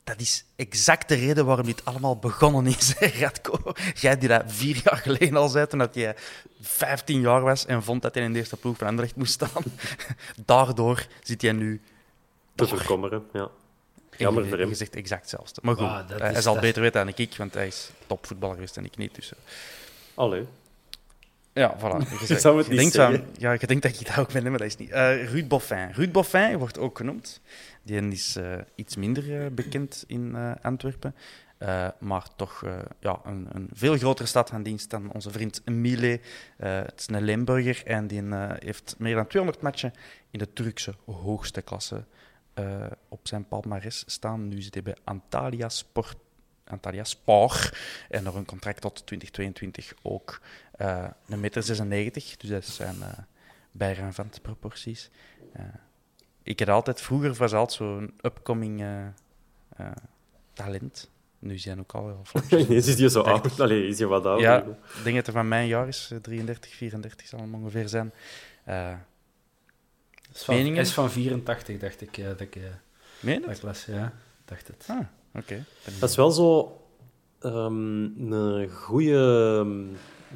dat is exact de reden waarom dit allemaal begonnen is, Radko. Jij die dat vier jaar geleden al zei, toen dat jij 15 jaar was en vond dat hij in de eerste ploeg van Anderlecht moest staan. Daardoor zit hij nu... Te verkommeren, ja. Jammer voor hem. Je zegt exact hetzelfde. Maar goed, Ah, dat hij is zal dat- beter weten dan ik, want hij is topvoetballer geweest en ik niet. Dus, eh. Allee. Ja, voilà. Je, zou het je niet denkt ja, je denkt dat je dat ook bent, hè, maar dat is niet. Eh Ruud Boffin. Ruud Boffin wordt ook genoemd. Die is eh, iets minder eh, bekend in Antwerpen. Maar toch ja, een, een veel grotere stad van dienst dan onze vriend Mile. Eh, het is een Limburger en die heeft meer dan 200 matchen in de Turkse hoogste klasse op zijn palmares staan. Nu zit hij bij Antalya Sport. Antalya Spar. En nog een contract tot 2022 ook. eh een meter 96, dus dat zijn uh, bijrelevante proporties. Eh, ik had altijd, vroeger was altijd zo'n upcoming eh, eh, talent. Nu zijn ook al wel. Ineens is hij zo oud. Allee, is hij wat ouder. Ja, ik denk dat hij van mijn jaar is, eh, 33, 34 zal hem ongeveer zijn. Eh Is van, Meningen? is van 84, dacht ik. eh, dat ik, eh, meen dat het? ik las, ja. Dacht het. Ah, oké. Dat is wel zo ehm, een goede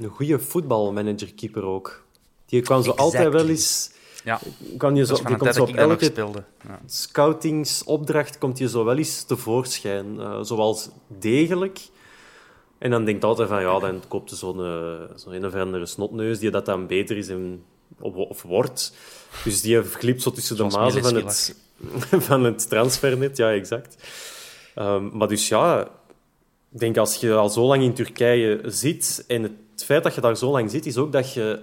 een goede voetbalmanager-keeper ook. Die kwam zo altijd wel eens... Ja, Kan je dat zo, is van die een komt zo op elke. Ja. scoutingsopdracht komt je zo wel eens tevoorschijn. eh, zoals degelijk. En dan denkt altijd van, ja, dan koopt zo'n eh, zo'n een of andere snotneus die dat dan beter is en, of, of wordt. Dus die glipt zo tussen de mazen van het, van het transfernet. Ja, exact. Ehm, maar dus ja, ik denk als je al zo lang in Turkije zit en het feit dat je daar zo lang zit, is ook dat je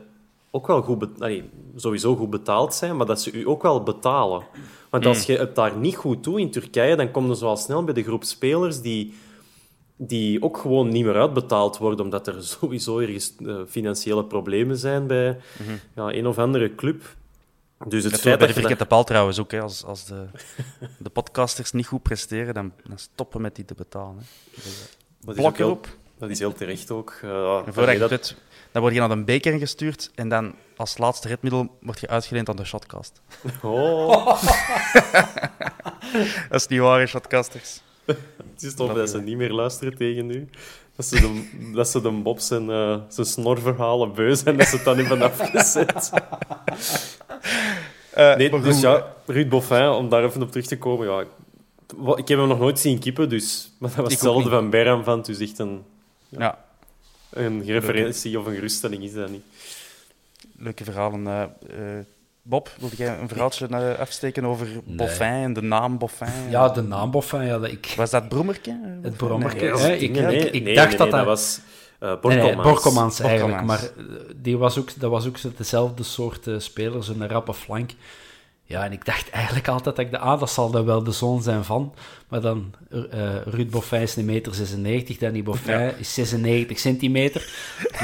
ook wel goed, allee, sowieso goed betaald zijn, maar dat ze u ook wel betalen. Want als je het daar niet goed doet in Turkije, dan kom je zo al snel bij de groep spelers die, die ook gewoon niet meer uitbetaald worden, omdat er sowieso ergens eh, financiële problemen zijn bij ja, een of andere club. Dus het Dat feit bij dat de je Friket dat- de Paal trouwens ook. Hè. Als, als de, de podcasters niet goed presteren, dan, dan stoppen met die te betalen. Hè. Dus, eh, dat is blok erop. Dat is heel terecht ook. En voordat je dat- het weet, dan word je naar een beker gestuurd en dan als laatste redmiddel word je uitgeleend aan de shotcast. Oh, Dat is niet waar, shotcasters. het is toch dat ze niet meer luisteren tegen u. Dat ze de, dat ze de Bob zijn, eh, zijn snorverhalen beu zijn, dat ze het dan hebben afgezet. Nee, dus ja, Ruud Boffin, om daar even op terug te komen. Ja, ik heb hem nog nooit zien kippen, dus, maar dat was hetzelfde van Berham van. Dus echt een, Ja, een referentie of een geruststelling is dat niet. leuke verhalen. eh, eh, Bob, wil jij een verhaaltje eh, afsteken over Boffin en de naam Boffin? Ja, de naam Boffin, ja, dat ik... Was dat Broemerke? Het Brommerke, Nee, is ik, ik, ik nee, dacht nee, dat nee, dat... was uh, Nee, Borkomans. nee, Borkomans eigenlijk. Borkomans. Maar eh, die was ook, dat was ook dezelfde soort eh, speler, zo'n rappe flank. Ja, en ik dacht eigenlijk altijd dat ik de ah, dat zal dan wel de zoon zijn van. Maar dan, eh Ruud Boffin is een meter 96, Danny Boffin is 96 centimeter.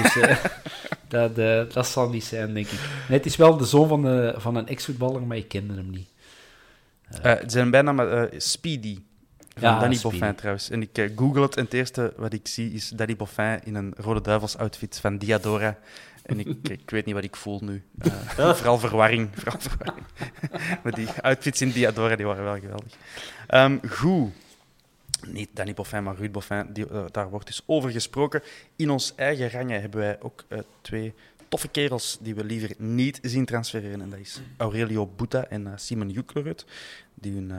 Dus eh, dat, eh, dat zal niet zijn, denk ik. Nee, het is wel de zoon van, de, van een ex-voetballer, maar ik kende hem niet. Eh, zijn bijnaam eh, Speedy. Van Ja, Danny. Boffin trouwens. En ik eh, google het en het eerste wat ik zie is Danny Boffin in een Rode Duivels outfit van Diadora. En ik, ik weet niet wat ik voel nu. Eh, Vooral verwarring. Vooral verwarring. maar die outfits in Diadora die waren wel geweldig. Ehm, goed. Niet Danny Boffin, maar Ruud Boffin. Die, eh, daar wordt dus over gesproken. In ons eigen rangen hebben wij ook twee toffe kerels die we liever niet zien transfereren. En dat is Aurelio Buta en Simon Juklerud. Die hun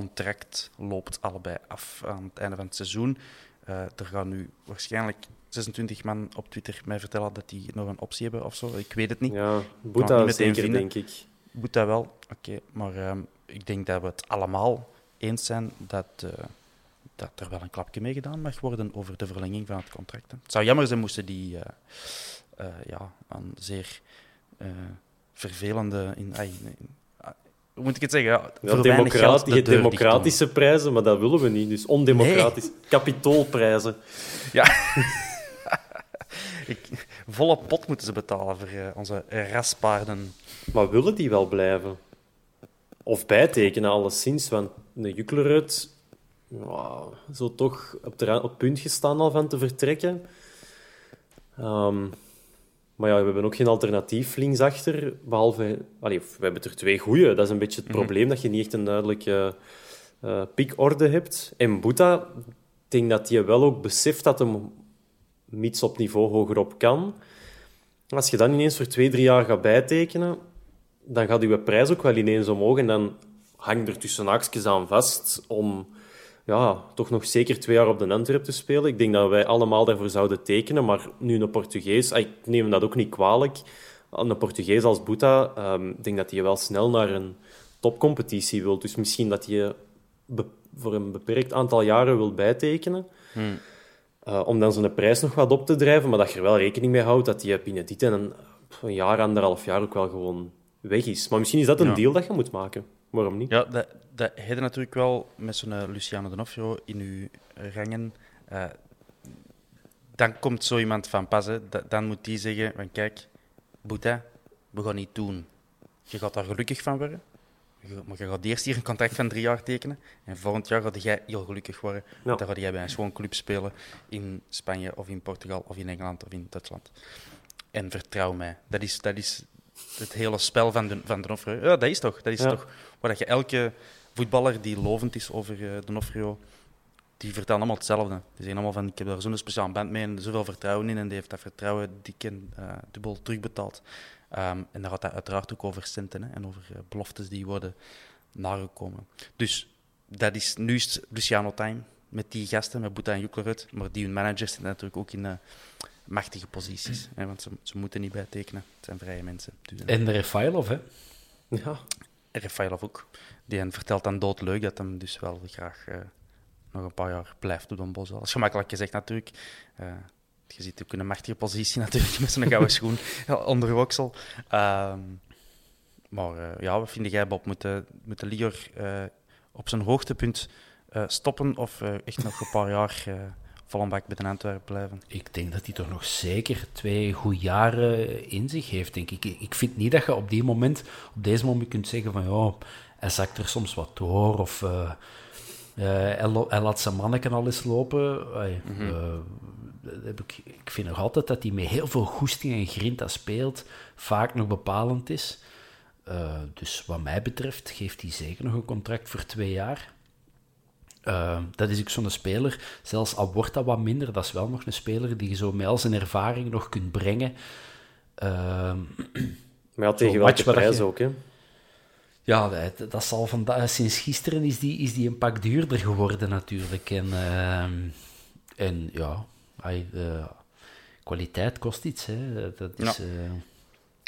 contract loopt allebei af aan het einde van het seizoen. Eh, er gaan nu waarschijnlijk 26 man op Twitter mij vertellen dat die nog een optie hebben of zo. Ik weet het niet. Ja, Boeta zeker, vinden. denk ik. Boeta wel, oké. maar ehm, ik denk dat we het allemaal eens zijn dat, eh, dat er wel een klapje mee gedaan mag worden over de verlenging van het contract. hè. Het zou jammer zijn moesten die eh, ja, een zeer vervelende... In, in- moet ik het zeggen? Ja, Ja, de democratische prijzen, maar dat willen we niet. Dus ondemocratisch. Kapitoolprijzen. Ja. ik, volle pot moeten ze betalen voor eh, onze raspaarden. Maar willen die wel blijven? Of bijtekenen, alleszins. Want de Juklerud ja, zo toch op, de ra- op het punt gestaan al van te vertrekken. Ehm, maar ja, we hebben ook geen alternatief linksachter. Behalve... Allee, we hebben er twee goeie. Dat is een beetje het probleem, dat je niet echt een duidelijke eh piekorde hebt. En Boeta, ik denk dat hij wel ook beseft dat hem mits op niveau hogerop kan. Als je dan ineens voor twee, drie jaar gaat bijtekenen, dan gaat je prijs ook wel ineens omhoog. En dan hangt er tussen haakjes aan vast om ja, toch nog zeker twee jaar op de Antwerp te spelen. Ik denk dat wij allemaal daarvoor zouden tekenen. Maar nu een Portugees, ah, ik neem dat ook niet kwalijk. Een Portugees als Boeta, ehm, ik denk dat hij wel snel naar een topcompetitie wil. Dus misschien dat hij be- voor een beperkt aantal jaren wil bijtekenen. Eh, om dan zijn prijs nog wat op te drijven, maar dat je er wel rekening mee houdt dat die binnen dit en een, een jaar, anderhalf jaar ook wel gewoon weg is. Maar misschien is dat een Ja. deal dat je moet maken. Waarom niet? Ja, dat, dat heb je natuurlijk wel met zo'n eh, Luciano D'Onofrio in uw rangen. Eh, dan komt zo iemand van pas. hè. Da- dan moet die zeggen van kijk, Boeta, we gaan niet doen. Je gaat daar gelukkig van worden. Je- Maar je gaat eerst hier een contract van drie jaar tekenen. En volgend jaar gaat jij heel gelukkig worden. Want dan ga jij bij een schoon club spelen in Spanje of in Portugal of in Engeland of in Duitsland. En vertrouw mij, dat is, dat is het hele spel van, de, van D'Onofrio. Ja, dat is toch. Dat is Ja. toch waar dat je elke voetballer die lovend is over uh, D'Onofrio, die vertellen allemaal hetzelfde. Die zeggen allemaal van, ik heb daar zo'n speciaal band mee en zoveel vertrouwen in. En die heeft dat vertrouwen dik en eh, dubbel terugbetaald. Ehm, en dan gaat dat uiteraard ook over centen hè, en over eh, beloftes die worden nagekomen. Dus dat is, nu is Luciano time met die gasten, met Boeta en Juklerud. Maar die hun managers zitten natuurlijk ook in eh, machtige posities. Hè, want ze, ze moeten niet bijtekenen. Het zijn vrije mensen. Dus, eh, En de Refailov, hè? Ja. Rafailov ook. Die hen vertelt dan doodleuk dat hem dus wel graag eh, nog een paar jaar blijft op Boswell. Dat is gemakkelijk gezegd natuurlijk. Eh, je ziet ook een machtige positie natuurlijk met zijn gouden schoen onder Woksel. Ehm, maar uh, ja, wat vind jij, Bob? Moet de, moet de Lior op zijn hoogtepunt stoppen of echt nog een paar jaar volle bak bij de Antwerpen blijven? Ik denk dat hij toch nog zeker twee goede jaren in zich heeft, denk ik. Ik vind niet dat je op die moment, op deze moment kunt zeggen van ja, hij zakt er soms wat door of hij, hij, laat zijn manneken al eens lopen. Mm -hmm ik, ik vind nog altijd dat hij met heel veel goesting en grinta speelt, vaak nog bepalend is. Dus wat mij betreft geeft hij zeker nog een contract voor twee jaar. Uh, dat is ook zo'n speler, zelfs al wordt dat wat minder, dat is wel nog een speler die je zo met al zijn ervaring nog kunt brengen. Uh, maar ja, tegen welke prijs je... ook, hè? Ja, dat, dat zal vandaag, sinds gisteren is die, is die een pak duurder geworden natuurlijk. En, en ja, ay, kwaliteit kost iets. Hè. Dat is, ja. uh...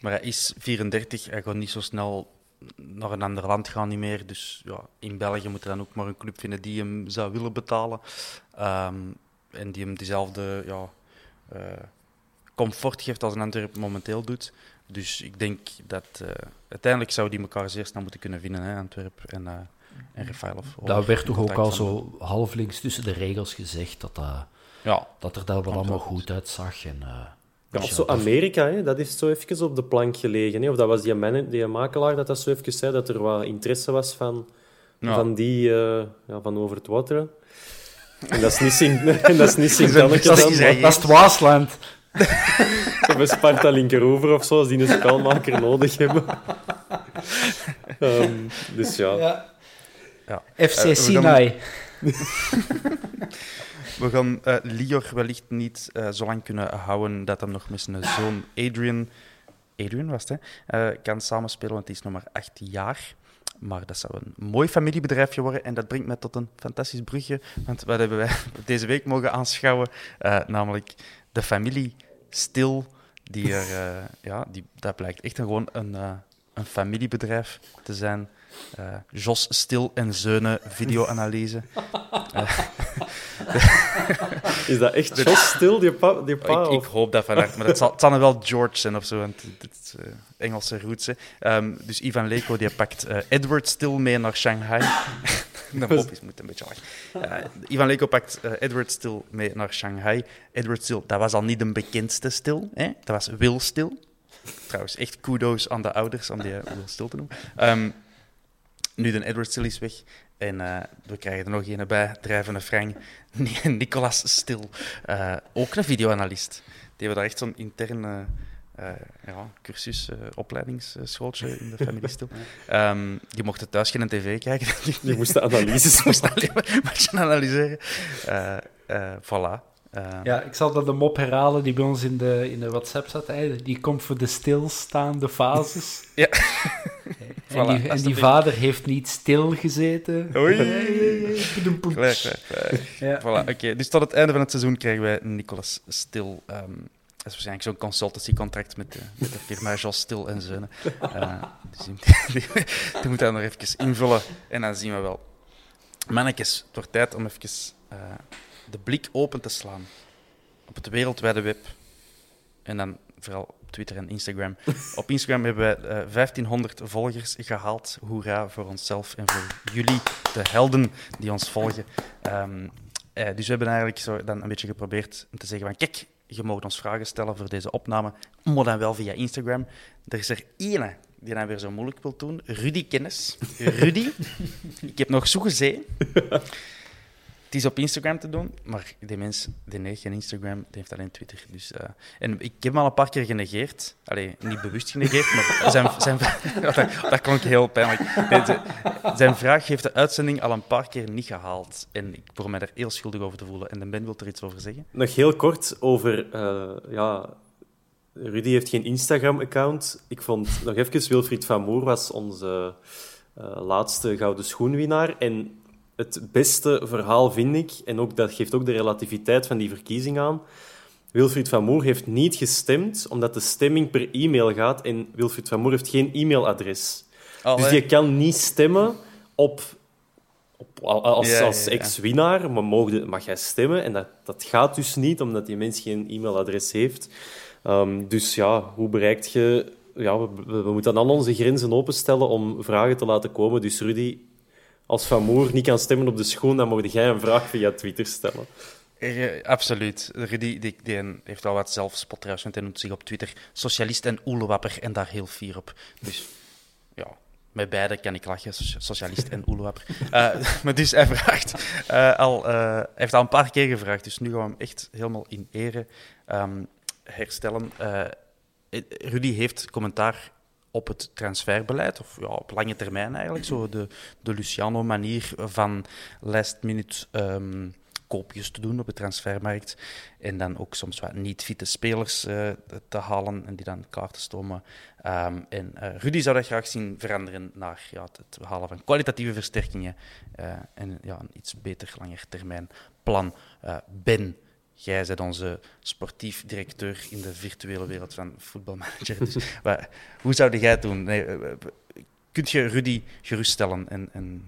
Maar hij is 34, hij gaat niet zo snel naar een ander land gaan niet meer. Dus ja, in België moet er dan ook maar een club vinden die hem zou willen betalen. Um, en die hem diezelfde ja, uh, comfort geeft als een Antwerp momenteel doet. Dus ik denk dat uh, uiteindelijk zou die elkaar zeer snel moeten kunnen vinden, hè, Antwerp en, uh, en Rafael. Dat werd toch ook al zo halflinks tussen de regels gezegd dat dat ja. Dat er daar wel allemaal goed uitzag. En, ja, of zo Amerika, hè, dat is zo even op de plank gelegen. Hè. Of dat was die, man, die makelaar dat dat zo even zei, dat er wat interesse was van, ja. van die, uh, ja, van over het wateren. En dat is niet Sint en dat is niet Sint dat, dat, is het Waasland. of een Sparta linkeroever of zo, als die een spelmaker nodig hebben. um, dus ja. ja. ja. FC uh, Sinai. We gaan uh, Lior wellicht niet uh, zo lang kunnen houden dat hij nog met zijn zoon Adrian, Adrian was het, uh, kan samenspelen, want hij is nog maar 18 jaar. Maar dat zou een mooi familiebedrijfje worden. En dat brengt mij tot een fantastisch brugje. Want wat hebben wij deze week mogen aanschouwen? namelijk de familie Stil. Die er, ja, die, dat blijkt echt gewoon een, een familiebedrijf te zijn. Jos Stil en Zeunen videoanalyse. is dat echt zo stil, die pa? Die pa ik, ik, hoop dat van harte, maar het zal, het zal wel George zijn of zo, want het is uh, Engelse roots. Um, dus Ivan Leko die pakt Edward Stil mee naar Shanghai. de Bob is moet een beetje lachen. Ivan Leko pakt Edward Stil mee naar Shanghai. Edward Stil, dat was al niet de bekendste Stil, hè? dat was Will Stil. Trouwens, echt kudos aan de ouders om die Will Stil te noemen. Um, nu de Edward Stil is weg en uh, we krijgen er nog een bij, drijvende Frank, Nicolas Stil. Uh, ook een videoanalist. Die hebben daar echt zo'n interne uh, ja, cursus, opleidingsschooltje in de familie Stil. Um, die mochten thuis geen tv kijken. Die moesten analyses moesten analyseren. voilà. Ja, ik zal dat de mop herhalen die bij ons in de, in de WhatsApp zat. Die komt voor de stilstaande fases. ja. en die, en die vader heeft niet stilgezeten. Oei. Klaar, Ja. Voilà, oké. Dus tot het einde van het seizoen krijgen wij Nicolas Stil. Um, dat is waarschijnlijk zo'n consultancycontract met de, met de firma Jos Stil en Zeunen. Uh, dus die, die, die moet dat nog even invullen en dan zien we wel. Mannetjes, het wordt tijd om even uh, de blik open te slaan op het wereldwijde web. En dan vooral Twitter en Instagram. Op Instagram hebben uh, eh, 1500 volgers gehaald. Hoera voor onszelf en voor jullie, de helden die ons volgen. Um, uh, dus we hebben eigenlijk zo dan een beetje geprobeerd te zeggen van kijk, je mag ons vragen stellen voor deze opname, maar dan wel via Instagram. Er is er ene die dan weer zo moeilijk wil doen. Rudy Kennis. Rudy, ik heb nog zo gezien het is op Instagram te doen, maar die mens die heeft geen Instagram, die heeft alleen Twitter. Dus, uh, en ik heb hem al een paar keer genegeerd. Allee, niet bewust genegeerd, maar zijn, zijn, dat, dat klonk heel pijnlijk. zijn vraag heeft de uitzending al een paar keer niet gehaald. En ik probeer mij daar heel schuldig over te voelen. En de Ben wil er iets over zeggen. Nog heel kort over... Uh, ja, Rudy heeft geen Instagram-account. Ik vond nog even... Wilfried van Moer was onze uh, laatste gouden schoenwinnaar. En het beste verhaal, vind ik, en ook, dat geeft ook de relativiteit van die verkiezing aan. Wilfried van Moer heeft niet gestemd, omdat de stemming per e-mail gaat en Wilfried van Moer heeft geen e-mailadres. dus je kan niet stemmen op, op, als, als ex-winnaar mag jij stemmen. En dat, dat gaat dus niet, omdat die mens geen e-mailadres heeft. Ehm, dus ja, hoe bereikt je... Ja, we, we, moeten dan onze grenzen openstellen om vragen te laten komen. Dus Rudy, als Van Moer niet kan stemmen op de schoen, dan moet jij een vraag via Twitter stellen. Ja, absoluut. Rudy die, die, heeft wel wat zelfspot trouwens, want hij noemt zich op Twitter socialist en oelewapper en daar heel fier op. Dus ja, met beide kan ik lachen, socialist en oelewapper. Uh, maar dus hij vraagt uh, al, uh, heeft al een paar keer gevraagd, dus nu gaan we hem echt helemaal in ere um, herstellen. Rudy heeft commentaar op het transferbeleid, of ja, op lange termijn eigenlijk, zo de, de Luciano-manier van last-minute um, koopjes te doen op de transfermarkt en dan ook soms wat niet-fitte spelers uh, te halen en die dan klaar te stomen. Um, en uh, Rudy zou dat graag zien veranderen naar ja, het halen van kwalitatieve versterkingen uh, en ja, een iets beter langetermijn plan. ben Jij bent onze sportief directeur in de virtuele wereld van voetbalmanager. Dus, hoe zou jij het doen? Nee, kunt je Rudy geruststellen en, en,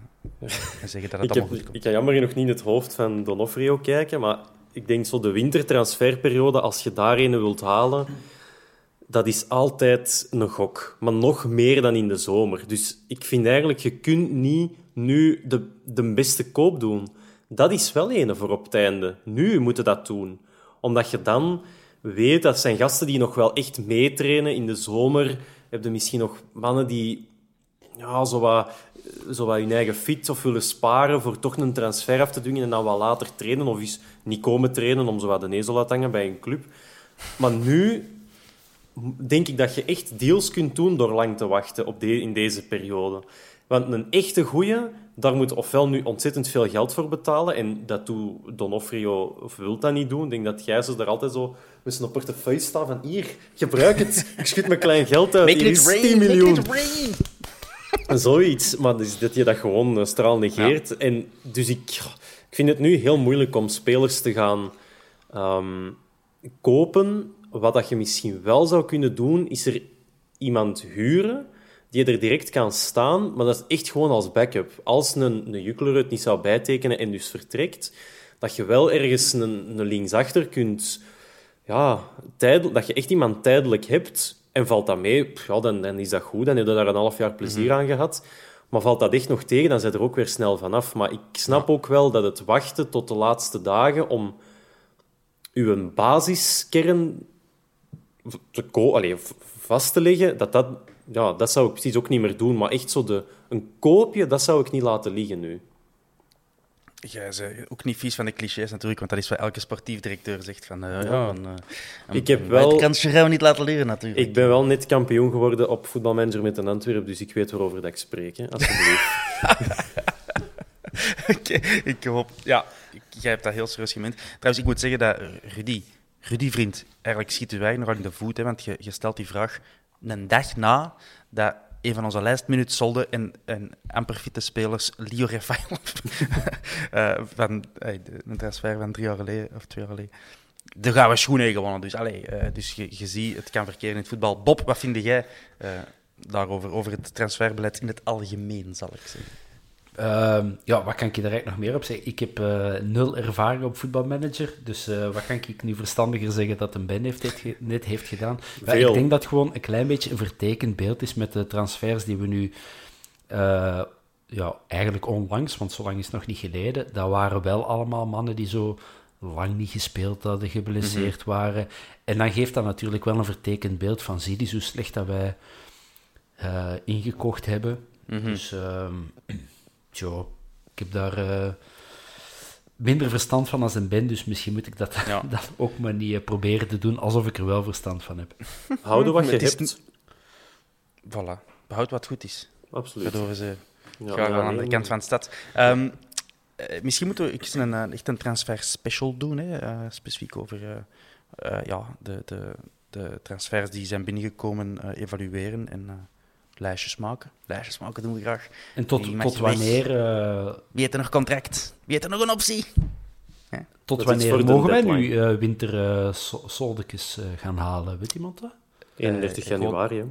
en zeggen dat het ik allemaal goed komt? Ik kan jammer nog niet in het hoofd van Donofrio kijken, maar ik denk zo de wintertransferperiode, als je daar een wilt halen, dat is altijd een gok. Maar nog meer dan in de zomer. Dus ik vind eigenlijk, je kunt niet nu de, de beste koop doen. Dat is wel een voor op het einde. Nu moeten dat doen. Omdat je dan weet dat zijn gasten die nog wel echt meetrainen in de zomer. Heb je misschien nog mannen die ja, zo, wat, zo wat hun eigen fit of willen sparen voor toch een transfer af te dwingen en dan wat later trainen of eens niet komen trainen om zo wat de nezel te hangen bij een club. Maar nu denk ik dat je echt deals kunt doen door lang te wachten op de, in deze periode. Want een echte goeie, daar moet ofwel nu ontzettend veel geld voor betalen. En dat doet Donofrio of wil dat niet doen. Ik denk dat Gijs daar altijd zo met zijn portefeuille staat van hier, gebruik het. Ik schud mijn klein geld uit. Make it rain, 10 miljoen. Make it rain. Zoiets. Maar dus dat je dat gewoon uh, straal negeert. En dus ik, ik vind het nu heel moeilijk om spelers te gaan um, kopen. Wat dat je misschien wel zou kunnen doen, is er iemand huren die er direct kan staan, maar dat is echt gewoon als backup. Als een, een het niet zou bijtekenen en dus vertrekt, dat je wel ergens een, een linksachter kunt... Ja, dat je echt iemand tijdelijk hebt en valt dat mee, ja, dan, dan is dat goed. Dan heb je daar een half jaar plezier mhm. aan gehad. Maar valt dat echt nog tegen, dan zit er ook weer snel vanaf. Maar ik snap ook wel dat het wachten tot de laatste dagen om uw basiskern te Allee, vast te leggen, dat dat ja, dat zou ik precies ook niet meer doen. Maar echt zo de, een koopje, dat zou ik niet laten liggen nu. Jij bent ook niet vies van de clichés natuurlijk, want dat is wat elke sportief directeur zegt. Van, uh, ja, een, uh, ik heb wel, kan je niet laten leren natuurlijk. Ik ben wel net kampioen geworden op voetbalmanager met een Antwerp, dus ik weet waarover dat ik spreek. Hè, alsjeblieft. okay, ik hoop... Ja, jij hebt dat heel serieus gemeend. Trouwens, ik moet zeggen dat Rudy, Rudy vriend, eigenlijk schiet u wij nog aan de voet, hè, want je, je stelt die vraag een dag na dat een van onze lijstminuten solde en, en amper fitte spelers, Leo Refailov, uh, van uh, een transfer van drie jaar geleden of twee jaar geleden. De gaan we schoenen gewonnen. Dus, allee, uh, dus je, je ziet, het kan verkeren in het voetbal. Bob, wat vind jij daarover, over het transferbeleid in het algemeen, zal ik zeggen? Uh, ja, wat kan ik daar eigenlijk nog meer op zeggen? Ik heb uh, nul ervaring op voetbalmanager, dus uh, wat kan ik nu verstandiger zeggen dat een Ben heeft, heeft net heeft gedaan? Ja, ik denk dat het gewoon een klein beetje een vertekend beeld is met de transfers die we nu, uh, ja, eigenlijk onlangs, want zo lang is het nog niet geleden, dat waren wel allemaal mannen die zo lang niet gespeeld hadden, geblesseerd mm -hmm. waren. En dan geeft dat natuurlijk wel een vertekend beeld van, zie die hoe slecht dat wij ingekocht hebben. Mm -hmm. Dus... Ehm, Ik heb daar uh, minder verstand van als een ben, dus misschien moet ik dat, ja. dat ook maar niet uh, proberen te doen alsof ik er wel verstand van heb. Houden wat je hebt. Voilà, behoud wat goed is. Absoluut. Waardoor ze ja, graag aan de kant van de stad. Um, uh, misschien moeten we eens een, echt een transfer special doen, hè, specifiek over ja, de, de, de transfers die zijn binnengekomen evalueren en lijstjes maken. Lijstjes maken doen we graag. En tot, tot wanneer... Uh... Wie heeft er nog contract? Wie heeft er nog een optie? Ja. Tot wanneer mogen wij nu uh, winter uh, soldekes uh, gaan halen? Weet iemand dat? 31 januari, hè?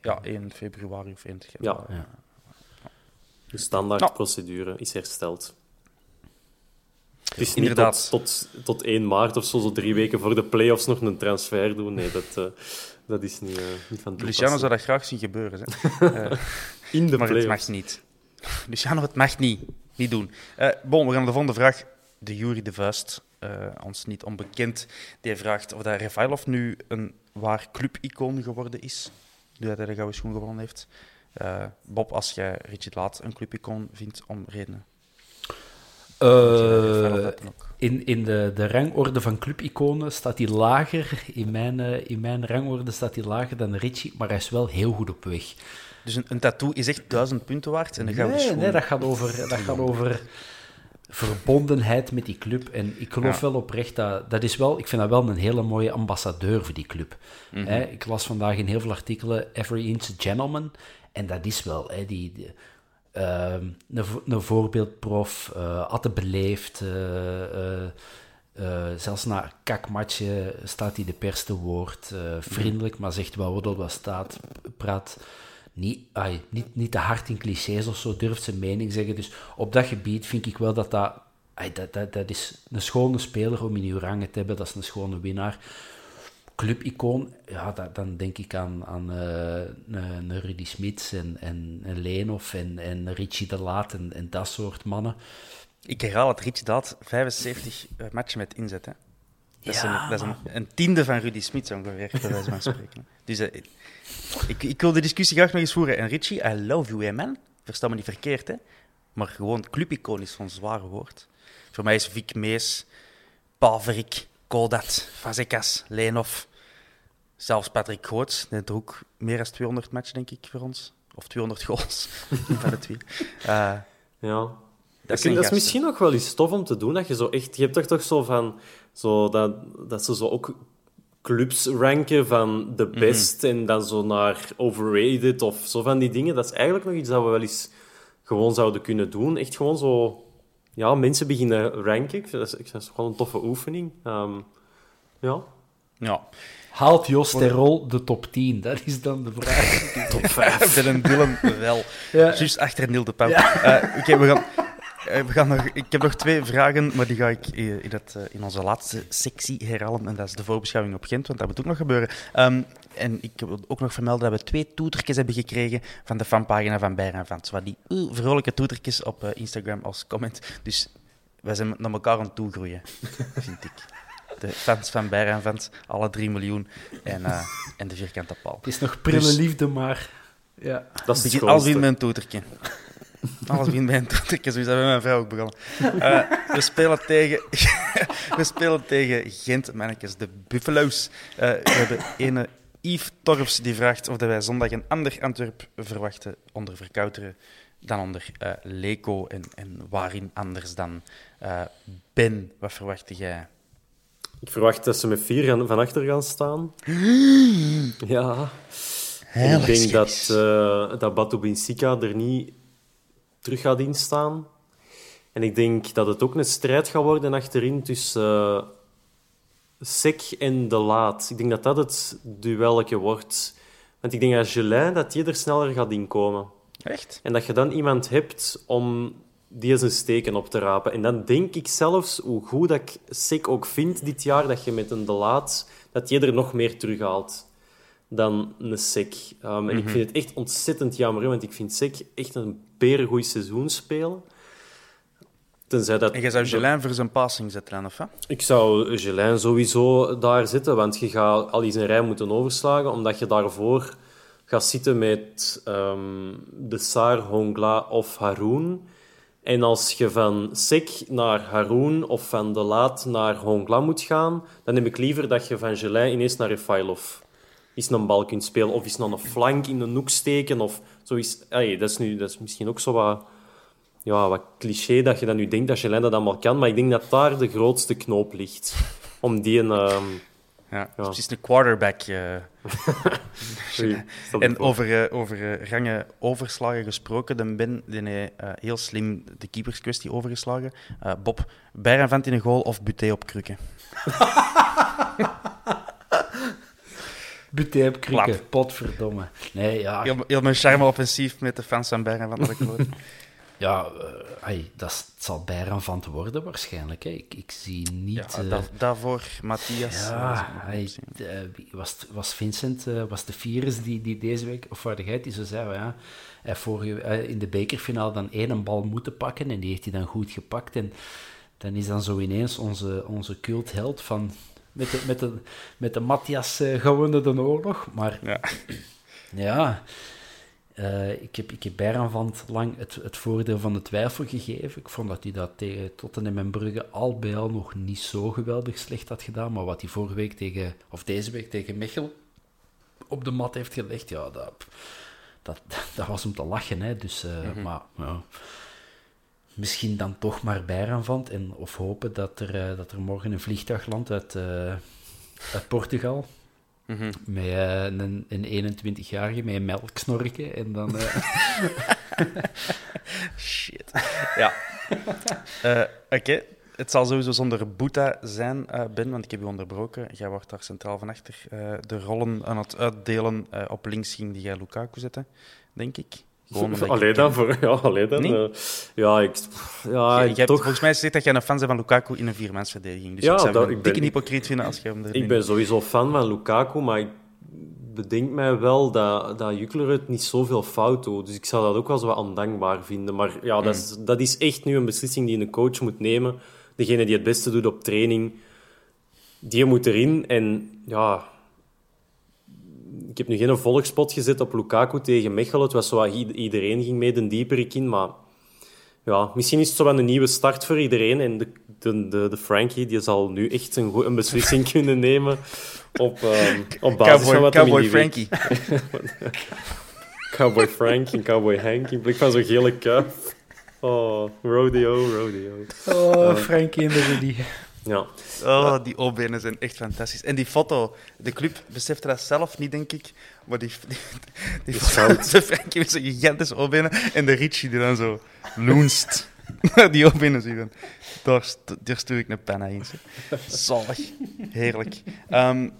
Ja, 1 februari of 21 januari. Ja. ja. De standaardprocedure is hersteld. Het is Inderdaad. niet tot, tot, tot 1 maart of zo, zo drie weken voor de play-offs nog een transfer doen. Nee, dat, eh, dat is niet, eh, niet van Luciano zou dat graag zien gebeuren. Eh, In de maar het mag niet. Luciano, het mag niet. Niet doen. Eh bon, we gaan naar de volgende vraag. De Jury de Vuist, ons niet onbekend, die vraagt of dat Refailov nu een waar clubicoon geworden is. Nu dat hij de gouden schoen gewonnen heeft. Bob, als jij Richard Laat een clubicoon vindt om redenen. Eh, In in de, de rangorde van clubiconen staat hij lager. In mijn, eh, in mijn rangorde staat hij lager dan Richie, maar hij is wel heel goed op weg. Dus een, een tattoo is echt duizend punten waard en gouden Nee, dat, gaat over, dat gaat over verbondenheid met die club. En ik geloof Ja. wel oprecht dat... dat is wel, ik vind dat wel een hele mooie ambassadeur voor die club. Mhm. Hè, ik las vandaag in heel veel artikelen Every Inch Gentleman. En dat is wel... Hè, die, die, ehm, een, een voorbeeldprof, eh altijd beleefd... eh, eh, zelfs na een kakmatje staat hij de pers te woord. vriendelijk, maar zegt wel wat er wat staat. Praat niet, ai, niet, niet te hard in clichés of zo, durft zijn mening zeggen. Dus op dat gebied vind ik wel dat dat... ai, dat, dat, dat is een schone speler om in uw rangen te hebben. Dat is een schone winnaar. Clubicoon, ja, dat, dan denk ik aan, aan eh, Rudy Smits en, en, en Leenhoff en, en Richie de Laat en, en dat soort mannen. Ik herhaal het, Rich Daad, 75 eh, matchen met inzet. Hè. Dat, is, Ja, een, dat is een, een tiende van Rudy Smit, ongeveer, bij wijze van spreken. Dus eh, ik, ik wil de discussie graag nog eens voeren. En Richie, I love you, man. Versta me niet verkeerd, hè. Maar gewoon clubicoon is zo'n zwaar woord. Voor mij is Vic Mees, Paverik, Kodat, Fazekas, Leenhoff, zelfs Patrick Goots. Die ook meer dan 200 matchen, denk ik, voor ons. Of 200 goals, van de twee. Eh, Ja. Dat Dat, is misschien nog wel eens tof om te doen. Dat je, zo echt, je hebt toch toch zo van... Zo dat, dat ze zo ook clubs ranken van de Mhm. best en dan zo naar overrated of zo van die dingen. Dat is eigenlijk nog iets dat we wel eens gewoon zouden kunnen doen. Echt gewoon zo... Ja, mensen beginnen ranken. Ik vind dat, is- ik vind dat is gewoon een toffe oefening. Ehm, ja. ja. Haalt Jos Terrol de top 10? Dat is dan de vraag. Top 5. Dylan Dillon wel. Ja. Juist achter Neil de Pauw. Eh, Oké, we gaan... eh, we gaan nog, ik heb nog twee vragen, maar die ga ik eh, in, het, eh, in onze laatste sectie herhalen. En dat is de voorbeschouwing op Gent, want dat moet ook nog gebeuren. Ehm, en ik wil ook nog vermelden dat we twee toetertjes hebben gekregen van de fanpagina van Bayern Vans. Wat die uh, vrolijke toetertjes op eh, Instagram als comment. Dus wij zijn naar elkaar aan het toegroeien, vind ik. De fans van Bayern Vans, alle 3 miljoen. En, eh, en de vierkante paal. Het is nog prille Dus- liefde, maar... Ja. Dat is het Begin, met een toetertje. Alles begint met een toetertje, zo is dat bij mijn vrouw ook begonnen. Eh, we, spelen tegen, we spelen tegen Gent, mannetjes, de Buffalo's. Eh, we hebben ene Yves Torfs die vraagt of dat wij zondag een ander Antwerp verwachten onder Verkouteren dan onder eh Leco. En, en waarin anders dan Ben? Wat verwachtte jij? Ik verwacht dat ze met vier gaan, van achter gaan staan. Ja. Ik denk dat, eh dat Batu Binsika er niet terug gaat instaan. En ik denk dat het ook een strijd gaat worden achterin tussen eh Sek en De Laat. Ik denk dat dat het duelletje wordt. Want ik denk dat Gelin dat die er sneller gaat inkomen. Echt? En dat je dan iemand hebt om die zijn steken op te rapen. En dan denk ik zelfs, hoe goed dat ik Sek ook vind dit jaar, dat je met een De Laat, dat je er nog meer terughaalt dan een Sek. Um, En ik vind het echt ontzettend jammer, want ik vind Sek echt een berengoed seizoen spelen. Tenzij dat... En jij zou Gelin voor zijn passing zetten of wat? Ik zou Gelin sowieso daar zetten, want je gaat al die zijn rij moeten overslagen, omdat je daarvoor gaat zitten met ehm, de Saar, Hongla of Haroon. En als je van Sek naar Haroon of van De Laat naar Hongla moet gaan, dan heb ik liever dat je van Gelin ineens naar Refailov eens een bal kunt spelen, of eens naar een flank in een hoek steken, of zoiets. Allee, dat, is nu, dat is misschien ook zo wat ja, wat cliché dat je dan nu denkt dat Gelin dat allemaal kan, maar ik denk dat daar de grootste knoop ligt. Om die een... ehm, Ja, Ja. precies een quarterback. eh. sorry, En over, eh, over eh, rangen overslagen gesproken, de Ben die heeft heel slim de keeperskwestie overgeslagen. Bob, Bijranvent in een goal of Buté op krukken? Buté op potverdomme. Nee, ja. Heel, heel mijn charme offensief met de fans van Bijranvent. had ik gehoord. Ja, uh, dat zal Bijran van te worden waarschijnlijk. Hè. Ik, ik zie niet... Ja, uh, daarvoor Matthias... Ja, uh, was, was Vincent, was de Virus die, die deze week, of waar die zo zei, ja, hij vorige, in de bekerfinale dan één bal moeten pakken en die heeft hij dan goed gepakt. En dan is dan zo ineens onze, onze cultheld van... Met de, met de, met de Matthias gewonnen de oorlog, maar... Ja. ja uh, ik, heb, ik heb Bijranvand lang het, het voordeel van de twijfel gegeven. Ik vond dat hij dat tegen Tottenham en Brugge al bij al nog niet zo geweldig slecht had gedaan. Maar wat hij vorige week tegen, of deze week tegen Mechelen op de mat heeft gelegd, ja, dat, dat, dat was om te lachen. Hè. Dus, uh, mm -hmm. Maar ja, misschien dan toch maar Bijranvand. En, of hopen dat er, uh, dat er morgen een vliegtuig landt uit, uit Portugal. Mm -hmm. Met uh, een, een 21-jarige met een melksnorken en dan... Shit. Ja. Oké. Okay. Het zal sowieso zonder Boeta zijn, Ben, want ik heb je onderbroken. Jij wordt daar centraal van achter de rollen aan het uitdelen. op links ging die jij Lukaku zetten, denk ik. Alleen dan voor. Ja, alleen dan. Uh, ja, ik. Ja, je, je hebt, volgens mij zegt dat jij een fan bent van Lukaku in een viermansverdediging. Dus ja, ik zou dat, een dikke hypocriet vinden als je hem Ik ben sowieso fan van Lukaku, maar ik bedenk mij wel dat, dat het niet zoveel fout doet. Dus ik zou dat ook wel zo wat ondankbaar vinden. Maar ja, dat, is, dat is echt nu een beslissing die een coach moet nemen. Degene die het beste doet op training, die moet erin. En ja, ik heb nu geen volgspot gezet op Lukaku tegen Mechelen. Het was zo wat iedereen ging mee de dieperik in, maar ja, misschien is het zo wel een nieuwe start voor iedereen. En de, de, de, de Frankie die zal nu echt een, een beslissing kunnen nemen op, um, op basis Cowboy, van wat Cowboy Frankie. Cowboy Frankie en Cowboy Hank in blik van zo'n gele kuif. Oh, rodeo, rodeo. Oh, uh, Frankie en de Rudy. Ja. Oh, die O-benen zijn echt fantastisch. En die foto, de club besefte dat zelf niet, denk ik. Maar die, die, die, foto, de Frankie met zijn gigantische O-benen en de Richie die dan zo loenst. die O-benen zien. Daar, daar stuur ik een penna in. Zalig. Heerlijk. Um,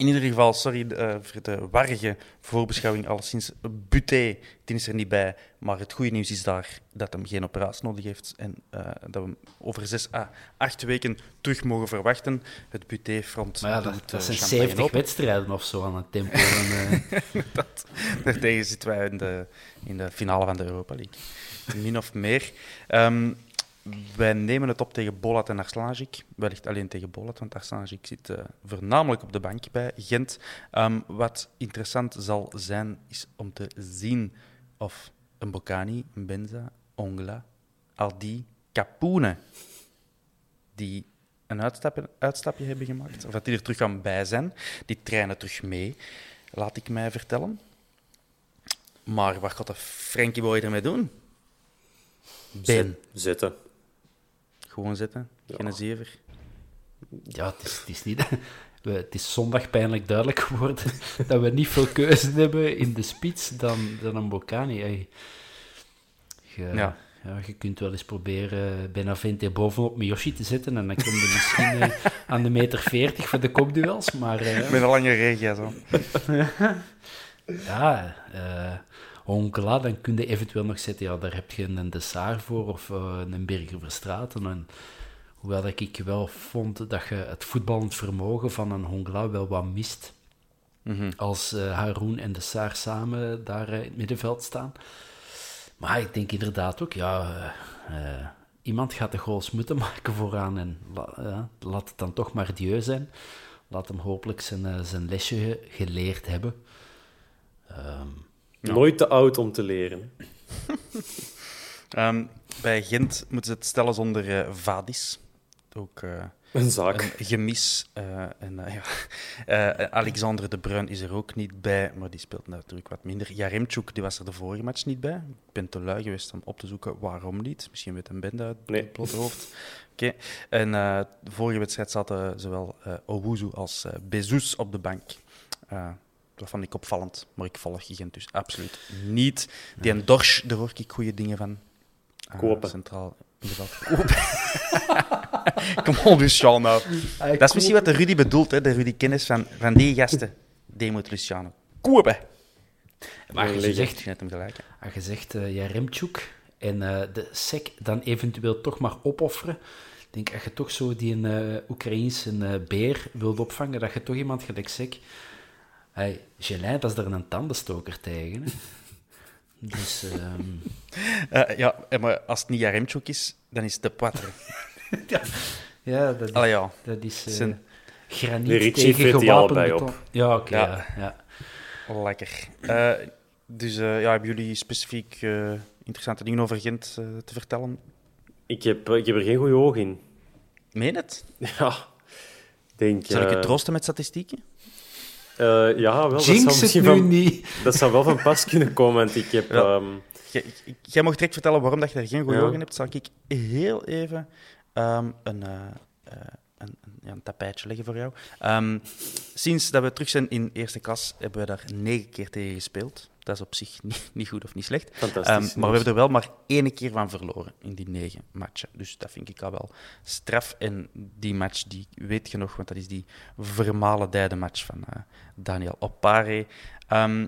in ieder geval, sorry uh, voor de warrige voorbeschouwing, alleszins. Buté, die is er niet bij. Maar het goede nieuws is daar dat hem geen operatie nodig heeft. En uh, dat we hem over zes à acht weken terug mogen verwachten. Het Buté-front. Maar ja, dat, dat zijn 70 wedstrijden of zo aan het tempo. en, uh... dat, daartegen zitten wij in de, in de finale van de Europa League. Min of meer. Um, wij nemen het op tegen Bolat en Arslagic. Wellicht alleen tegen Bolat, want Arslagic zit uh, voornamelijk op de bank bij Gent. Um, wat interessant zal zijn, is om te zien of een Bocani, een Benza, Ongla, Aldi, Capone, die een uitstapje, uitstapje hebben gemaakt, of dat die er terug aan bij zijn. Die trainen terug mee, laat ik mij vertellen. Maar wat gaat de Frankie Boy ermee doen? Ben. Zitten. Gewoon zitten, geen zever. Ja, het is, het is niet... het is zondag pijnlijk duidelijk geworden dat we niet veel keuze hebben in de spits dan, dan een Bocani. Je, ja. Ja, je kunt wel eens proberen Benavente bovenop Miyoshi te zetten en dan kom je misschien uh, aan de meter 40 voor de kopduels. Maar, uh, Met een lange regia zo. ja, uh, Onkela, dan kun je eventueel nog zetten, ja, daar heb je een Dessart voor of uh, een Berger Verstraten. En, hoewel dat ik wel vond dat je het voetballend vermogen van een Hongla wel wat mist. Mm Als uh, Haroun en Dessart samen daar uh, in het middenveld staan. Maar ik denk inderdaad ook, ja, iemand gaat de goals moeten maken vooraan. En laat het dan toch maar Dieu zijn. Laat hem hopelijk zijn, zijn lesje geleerd hebben. Um, Nooit te oud om te leren. um, bij Gent moeten ze het stellen zonder uh, Vadis. Ook uh, een zaak. Een gemis. Uh, en, ja. Alexander de Bruin is er ook niet bij, maar die speelt natuurlijk wat minder. Jaremchuk die was er de vorige match niet bij. Ik ben te lui geweest om op te zoeken waarom niet. Misschien weet een bende uit nee. het blote hoofd. Oké. Okay. En de vorige wedstrijd zaten zowel Owuzu als Bezous op de bank. Dat vond ik opvallend, maar ik volg Gent dus absoluut niet. Die en Dorsch, daar hoor ik goede dingen van. Uh, Kopen. Centraal Kopen. Kom op, Luciano. Nou. Dat is misschien wat de Rudy bedoelt, hè, de Rudy kennis van, van die gasten. Die moet Luciano kopen. Maar je zegt, net hem gelijk. Als je zegt uh, Jaremchuk En eh, de SEC dan eventueel toch maar opofferen. Ik denk, als je toch zo die een uh, Oekraïense uh, beer wilt opvangen, dat je toch iemand gelijk SEC... Hey, Gelijn, dat is er een tandenstoker tegen. Hè? Dus... Um... ja, maar als het niet Jaremchuk is, dan is het de Poitre. ja, ja, dat, Allee, ja. dat is uh, De graniet Ritchie tegen die allebei beton. op. Ja, oké. Ja. ja. ja. Lekker. Eh, dus eh, ja, hebben jullie specifiek eh, interessante dingen over Gent eh, te vertellen? Ik heb, ik heb er geen goede oog in. Meen het? Ja, ik denk... Zal ik je eh, troosten met statistieken? Eh, ja, wel. Dat Jinx zou, het misschien nu van, niet. dat zou wel van pas kunnen komen, want ik heb... Ja. ehm, Jij- mag direct vertellen waarom dat je er geen goede Ja. ogen hebt. Zal ik heel even ehm, een, eh, eh, een, een, ja, een tapijtje leggen voor jou. Ehm, sinds dat we terug zijn in eerste klas, hebben we daar negen keer tegen gespeeld. Dat is op zich niet, niet goed of niet slecht. Fantastisch Ehm, maar we hebben er wel maar één keer van verloren in die negen matchen. Dus dat vind ik al wel straf. En die match, die weet je nog, want dat is die vermalendijde match van eh, Daniel Opare. Ehm,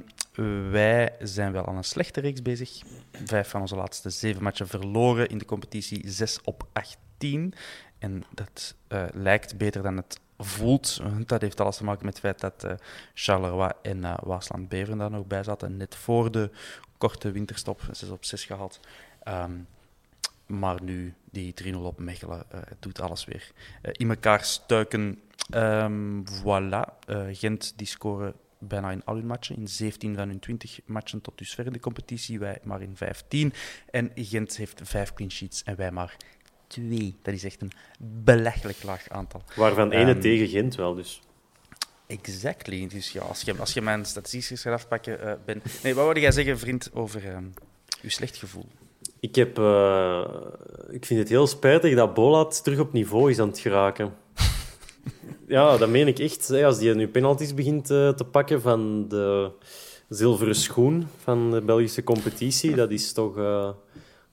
wij zijn wel aan een slechte reeks bezig. Vijf van onze laatste zeven matchen verloren in de competitie, 6 op 18. En dat eh, lijkt beter dan het voelt. Dat heeft alles te maken met het feit dat eh, Charleroi en eh Waasland-Beveren daar nog bij zaten. Net voor de korte winterstop, 6 op 6 gehaald. Ehm, maar nu, die 3-0 op Mechelen, eh, doet alles weer in elkaar stuiken. Ehm, voilà, Gent die scoren bijna in al hun matchen. In 17 van hun 20 matchen tot dusver in de competitie. Wij maar in 15. En Gent heeft vijf clean sheets en wij maar twee. Dat is echt een belachelijk laag aantal. waarvan ene Ehm, tegen Gent wel, dus. Exactly. Dus ja, als je, als je mijn statistieken gaat afpakken, eh, ben... Nee, wat wilde jij zeggen, vriend, over ehm uw slecht gevoel? Ik, heb, eh, ik vind het heel spijtig dat Bolat terug op niveau is aan het geraken. ja, dat meen ik echt. Hè. Als die nu penalties begint eh, te pakken van de zilveren schoen van de Belgische competitie, dat is toch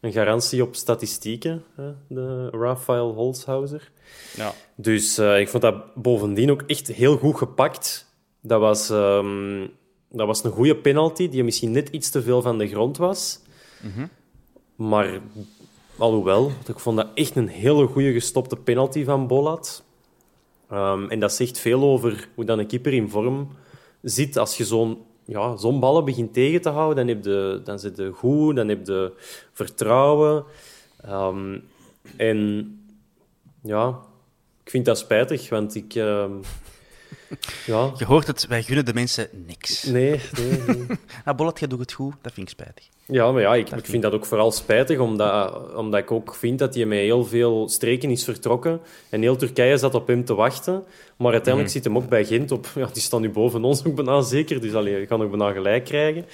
een garantie op statistieken, hè, de Rafael Holzhauser. Ja. Dus eh, ik vond dat bovendien ook echt heel goed gepakt. Dat was, ehm, dat was een goede penalty, die misschien net iets te veel van de grond was. Maar alhoewel, ik vond dat echt een hele goede gestopte penalty van Bolat. Ehm, en dat zegt veel over hoe dan een keeper in vorm zit. Als je zo'n ja, zo'n ballen begint tegen te houden, dan, heb je, dan zit je goed, dan heb je vertrouwen. Ehm, en ja, ik vind dat spijtig, want ik... ehm, ja, Je hoort het, wij gunnen de mensen niks. nee, nee, nee. Ah, Bollet, jij doet het goed, dat vind ik spijtig. Ja, maar ja, ik, ik vind dat ook vooral spijtig, omdat, omdat ik ook vind dat hij met heel veel streken is vertrokken. En heel Turkije zat op hem te wachten. Maar uiteindelijk zit hem ook bij Gent op... Ja, die staan nu boven ons ook bijna zeker, dus allee, je kan ook bijna gelijk krijgen.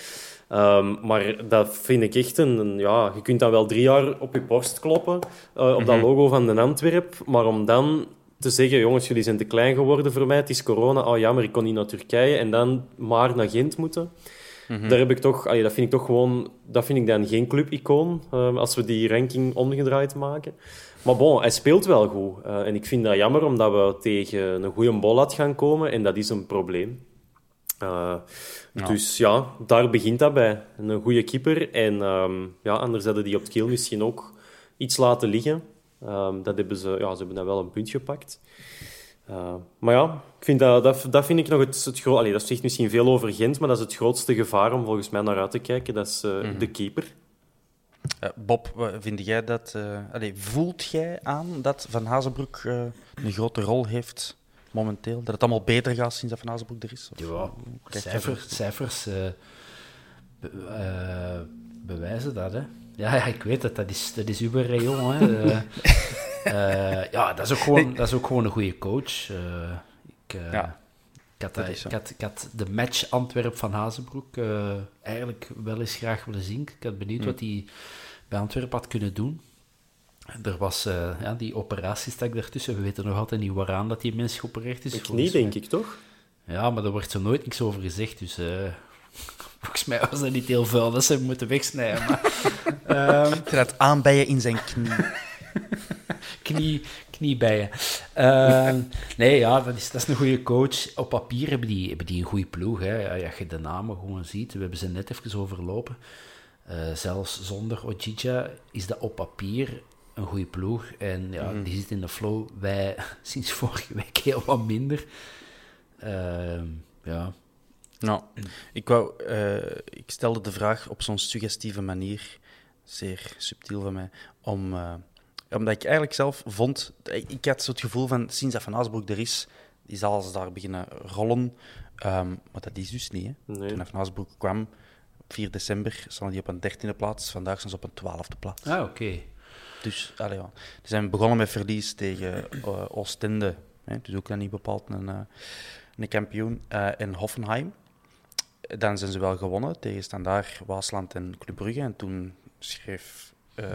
Ehm, maar dat vind ik echt een, een- Ja, je kunt dan wel drie jaar op je borst kloppen, eh, op dat logo van de Antwerp. Maar om dan te zeggen, jongens, jullie zijn te klein geworden voor mij, het is corona, oh jammer, ik kon niet naar Turkije. En dan maar naar Gent moeten. Daar heb ik toch, allee, dat vind ik toch gewoon, dat vind ik dan geen clubicoon, eh, als we die ranking omgedraaid maken. Maar bon, hij speelt wel goed. Eh, en ik vind dat jammer, omdat we tegen een goede bollat gaan komen. En dat is een probleem. Eh, Dus ja, daar begint dat bij. Een goede keeper. En ehm, ja, anders hadden die op het keel misschien ook iets laten liggen. Ehm, dat hebben ze, ja, ze hebben dan wel een punt gepakt. Uh, maar ja, ik vind dat, dat, dat vind ik nog het, het groot. Dat zegt misschien veel over Gent, maar dat is het grootste gevaar om volgens mij naar uit te kijken. Dat is uh, de keeper. Uh, Bob, vind jij dat? Uh, allez, voelt jij aan dat Van Hazenbroek uh, een grote rol heeft momenteel? Dat het allemaal beter gaat sinds dat Van Hazenbroek er is? Of, ja, cijfers, uh, bewijzen dat. Hè. Ja, ja, ik weet het, dat is, dat is rayon. Hè. Uh, ja, dat is, ook gewoon, dat is ook gewoon een goede coach. Uh, ik, uh, ja, ik, had, ik, had, ik, had, de match Antwerp van Hazenbroek eigenlijk wel eens graag willen zien. Ik had benieuwd mm. wat hij bij Antwerp had kunnen doen. Er was ja, die operatiestak daartussen. We weten nog altijd niet waaraan dat die mens geopereerd is. Ik niet, denk ik, toch? Ja, maar daar wordt zo nooit niks over gezegd. Dus volgens mij was dat niet heel vuil dat ze hem moeten wegsnijden. Maar, um, Je dat aanbijen in zijn knie. knie, kniebijen. Uh, nee, ja, dat is, dat is een goede coach. Op papier hebben die, hebben die een goede ploeg. Hè. Ja, als je de namen gewoon ziet, we hebben ze net even overlopen. Eh, zelfs zonder Ojija is dat op papier een goede ploeg. En ja, Mhm. die zit in de flow. Wij sinds vorige week heel wat minder. Ehm, ja, Nou, ik, wou, eh, ik stelde de vraag op zo'n suggestieve manier, zeer subtiel van mij, om, eh, omdat ik eigenlijk zelf vond, ik, ik had zo het gevoel van, sinds dat Van er is, die zal ze daar beginnen rollen. Ehm, maar dat is dus niet. Hè. Nee. Toen Van kwam, op 4 december, stonden die op een dertiende plaats, vandaag zijn ze op een twaalfde plaats. ah, oké. Dus, allee, ja. Die zijn begonnen met verlies tegen eh, Oostende. Hè, dus ook dan niet bepaald een, eh, een kampioen. eh in Hoffenheim. Dan zijn ze wel gewonnen tegen Standaard, Waasland en Club Brugge. En toen schreef eh,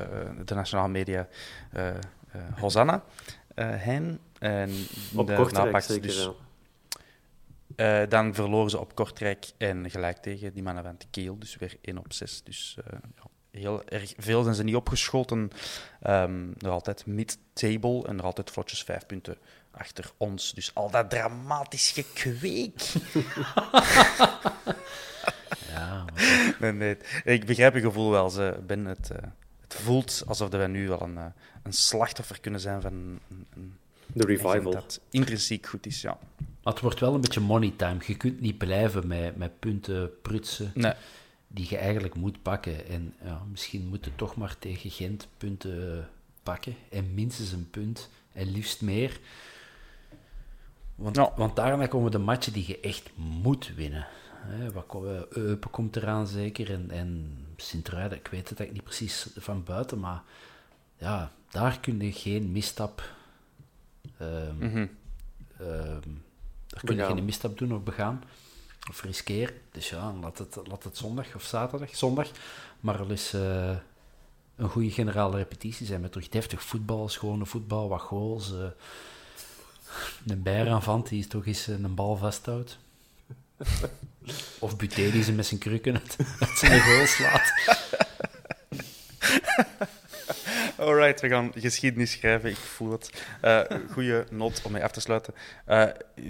de nationale media eh, Hosanna Hein. En Op de Kortrijk zeker, dus- dan verloren ze op Kortrijk en gelijk tegen die mannen van de Keel. Dus weer 1 op 6. Dus ja, heel erg veel zijn ze niet opgeschoten. Ehm nog altijd mid-table en nog altijd vlotjes vijf punten achter ons. Dus al dat dramatisch gekweek. Ja, nee, nee, ik begrijp je gevoel wel. Ze, ben het, eh, het voelt alsof we nu wel een, eh, een slachtoffer kunnen zijn van een, een De revival. dat intrinsiek goed is. Ja. maar het wordt wel een beetje money time. Je kunt niet blijven met, met punten prutsen Nee. die je eigenlijk moet pakken. En ja, misschien moet je toch maar tegen Gent punten pakken. En minstens een punt. En liefst meer. Want, Ja. want daarna komen de matchen die je echt moet winnen. Hè, wat ko- eh, Eupen komt eraan zeker. En, en Sint-Truiden, ik weet het eigenlijk niet precies van buiten. Maar ja, daar kun je geen misstap... ehm, Mhm. Ehm, daar kun je geen misstap doen of begaan. Of riskeren. Dus ja, laat het, laat het zondag of zaterdag, zondag, maar al eens eh, een goede generale repetitie zijn met terug deftig voetbal, schone voetbal, wat goals. Eh een bijaanvant die toch eens eh, een bal vasthoudt. Of Buté die ze met zijn krukken uit, uit zijn goal slaat. Alright, we gaan geschiedenis schrijven. Ik voel het. Eh goede not om mee af te sluiten. Eh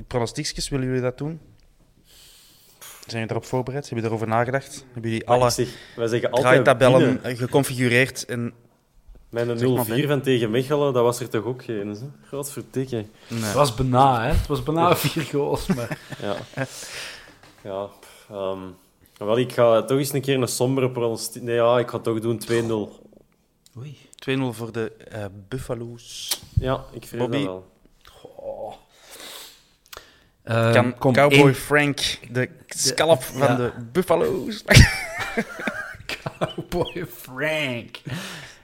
pronostiekjes, willen jullie dat doen? Zijn jullie erop voorbereid? Hebben jullie erover nagedacht? Hebben jullie alle zeg, wij zeggen altijd draaitabellen winnen. eh, geconfigureerd? En... Een 0-4 Ben. van tegen Mechelen, dat was er toch ook geen. Hè? Godverdikke. Nee. Het was bijna, hè. Het was bijna vier goals, maar... Ja. ja. ehm, wel, ik ga toch eens een keer een sombere pronostiek... Nee, ja, ik ga toch doen 2-0. Oei. 2-0 voor de eh, Buffalo's. Ja, ik vrees Bobby. dat wel. Ehm, kan Cowboy één- Frank de scalp van ja. de Buffalo's? Cowboy Frank.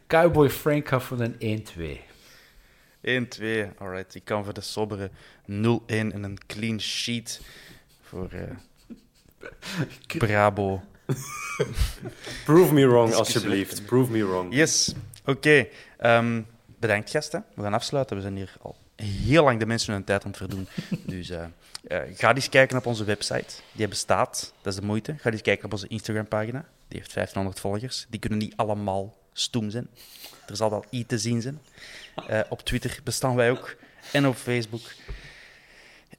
Cowboy Frank gaat voor een 1-2. 1-2. Alright, ik kan voor de sobere 0-1 en een clean sheet voor eh, Brabo. Prove me wrong, alsjeblieft. Prove me wrong. Yes, oké. Ehm, bedankt gasten. We gaan afsluiten. We zijn hier al heel lang de mensen hun tijd aan het verdoen. Dus eh, eh, ga eens kijken op onze website. Die bestaat, dat is de moeite. Ga eens kijken op onze Instagram-pagina. Die heeft 1500 volgers. Die kunnen niet allemaal stoem zijn. Er zal wel iets te zien zijn. Eh, op Twitter bestaan wij ook. En op Facebook.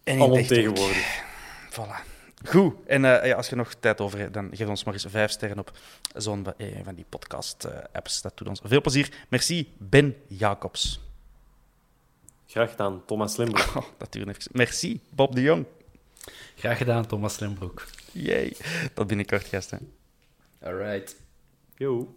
En tegenwoordig. Voilà. Goed. En eh, ja, als je nog tijd over hebt, dan geef ons maar eens vijf sterren op zo'n van- eh, die podcast-apps. dat doet ons veel plezier. Merci, Ben Jacobs. Graag gedaan, Thomas Limburg. Oh, dat even. Merci, Bob de Jong. Graag gedaan, Thomas Lembroek. Yay. Tot binnenkort, gasten. Alright. Yo.